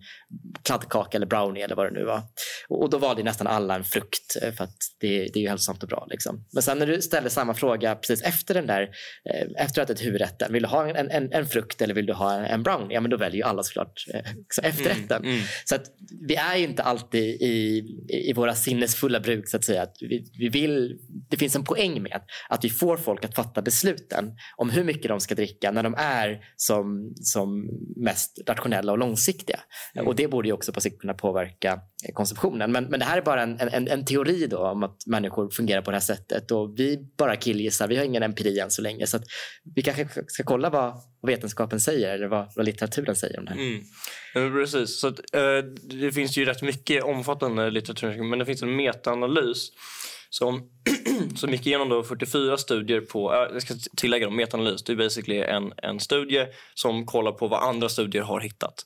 B: kladdkaka eller brownie eller vad det nu var. Och, och då valde nästan alla en frukt eh, för att det, det är ju hälsosamt och bra. Liksom. Men sen när du ställer samma fråga precis efter den där, eh, efter att ett huvudrätten, vill du ha en, en, en, frukt eller vill du ha en, brownie? Ja, men då väljer ju alla såklart eh, efterrätten. Mm, mm. Så att vi är ju inte alltid i, i våra sinnesfulla bruk så att säga. Att vi, vi vill, det finns en poäng med att vi får folk att fatta besluten om hur mycket de ska dricka när de är som, som mest rationella och långsiktiga. Mm. Och det borde ju också på sikt kunna påverka konsumtionen. Men, men det här är bara en, en, en teori då om att människor fungerar på det här sättet och vi bara killgissar. Vi har ingen empiri än så länge så vi kanske ska kolla vad vetenskapen säger eller vad, vad litteraturen säger om det här. Mm.
C: Ja, precis. Så att, äh, det finns ju rätt mycket omfattande litteratur men det finns en metaanalys som, som gick igenom då 44 studier på, jag ska tillägga dem, metaanalys, det är basically en, en studie som kollar på vad andra studier har hittat.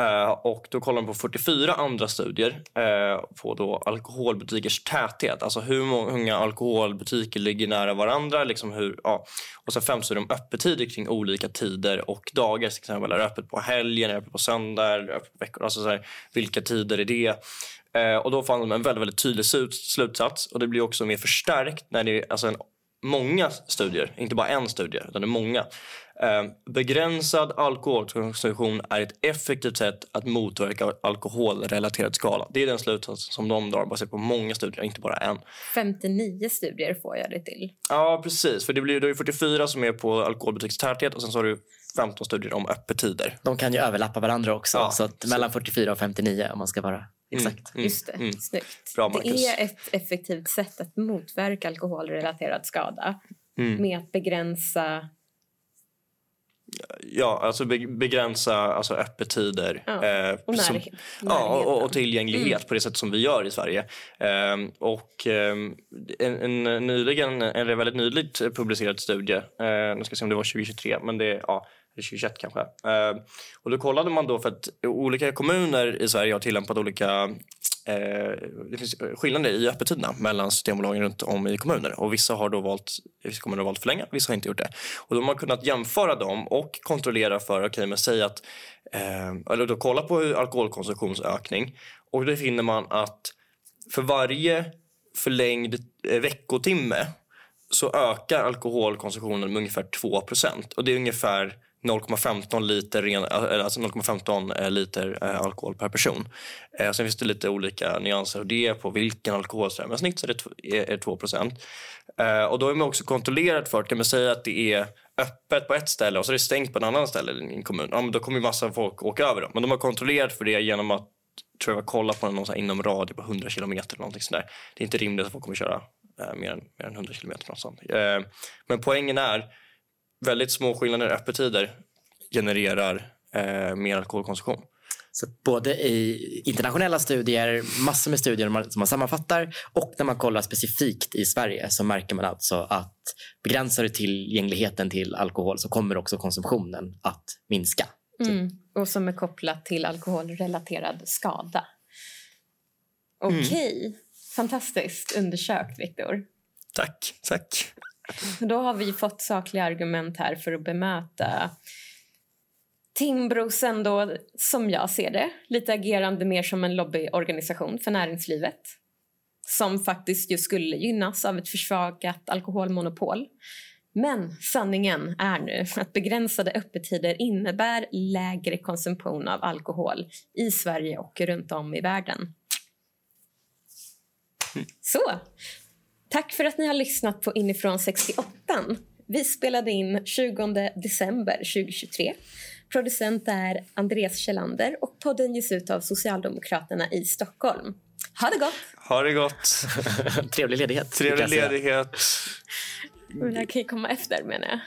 C: Uh, och då kollar de på 44 andra studier uh, på då alkoholbutikers täthet. Alltså hur många alkoholbutiker ligger nära varandra. Liksom hur, ja. Och sen fem studier om öppettider kring olika tider och dagar. Till exempel är det öppet på helgen, är det öppet på söndag, är det öppet på veckor. Alltså så här, vilka tider är det? Eh, och då fann de en väldigt, väldigt tydlig slut, slutsats och det blir också mer förstärkt när det är alltså en, många studier, inte bara en studie, utan det är många. Eh, begränsad alkoholkonsumtion är ett effektivt sätt att motverka alkoholrelaterad skala. Det är den slutsats som de drar baserat på många studier, inte bara en.
A: 59 studier får jag det till.
C: Ja, precis. För det blir då 44 som är på alkoholbutikstäthet och sen så har du 15 studier om öppettider.
B: De kan ju överlappa varandra också,
C: Ja,
B: så att
C: så-
B: mellan 44 och 59 om man ska vara exakt.
C: Mm,
A: Just det,
C: mm.
A: snyggt.
C: Bra,
A: det är ett effektivt sätt att motverka alkoholrelaterad skada
C: Mm.
A: med att begränsa...
C: Ja, alltså be- begränsa alltså öppettider.
A: Ja,
C: eh,
A: och
C: som- Ja, och, och tillgänglighet på det sätt som vi gör i Sverige. Ehm, och ehm, en, en nyligen, eller väldigt nyligt publicerad studie, eh, nu ska jag se om det var 2023, men det ja, eller 2021 kanske. Eh, och då kollade man då för att olika kommuner i Sverige har tillämpat olika Eh, det finns eh, skillnader i öppettiderna mellan systembolagen runt om i kommuner. Och vissa har då valt, vissa kommuner har valt förlänga, vissa har inte gjort det. Och då har man kunnat jämföra dem och kontrollera för, okej okay, men säg att, eh, eller då kolla på hur alkoholkonsumtionsökning och då finner man att för varje förlängd eh, veckotimme så ökar alkoholkonsumtionen med ungefär 2% och det är ungefär 0,15 liter, ren, eh, alltså 0,15 eh, liter eh, alkohol per person. Sen finns det lite olika nyanser och det på vilken alkoholström. Men snitt så är det, 2 Och då är man också kontrollerat för, kan man säga att det är öppet på ett ställe och så är det stängt på en annan ställe i en kommun. Ja, men då kommer ju massa folk åka över dem. Men de har kontrollerat för det genom att tror jag, kolla på någon så här inom radie på 100 kilometer eller någonting. Det är inte rimligt att folk kommer köra eh, mer, än, mer än 100 kilometer. Något sånt. Eh, men poängen är väldigt små skillnader i öppettider genererar eh, mer alkoholkonsumtion.
B: Så både i internationella studier, massor med studier man- som man sammanfattar och när man kollar specifikt i Sverige så märker man alltså att begränsar du tillgängligheten till alkohol så kommer också konsumtionen att minska.
A: Mm. Och som är kopplat till alkoholrelaterad skada. Okej. Fantastiskt undersökt, Viktor.
C: Tack, tack.
A: Då har vi fått sakliga argument här för att bemöta Timbros ändå, som jag ser det, lite agerande mer som en lobbyorganisation för näringslivet som faktiskt ju skulle gynnas av ett försvagat alkoholmonopol. Men sanningen är nu att begränsade öppettider innebär lägre konsumtion av alkohol i Sverige och runt om i världen. Så, tack för att ni har lyssnat på Inifrån 68. Vi spelade in 20 december 2023. Producent är Andreas Kjellander och podden ges ut av Socialdemokraterna i Stockholm. Ha det gott!
C: Ha det gott.
B: Trevlig ledighet.
C: Trevlig
B: jag
C: ledighet.
A: Men det här kan ju komma efter menar jag.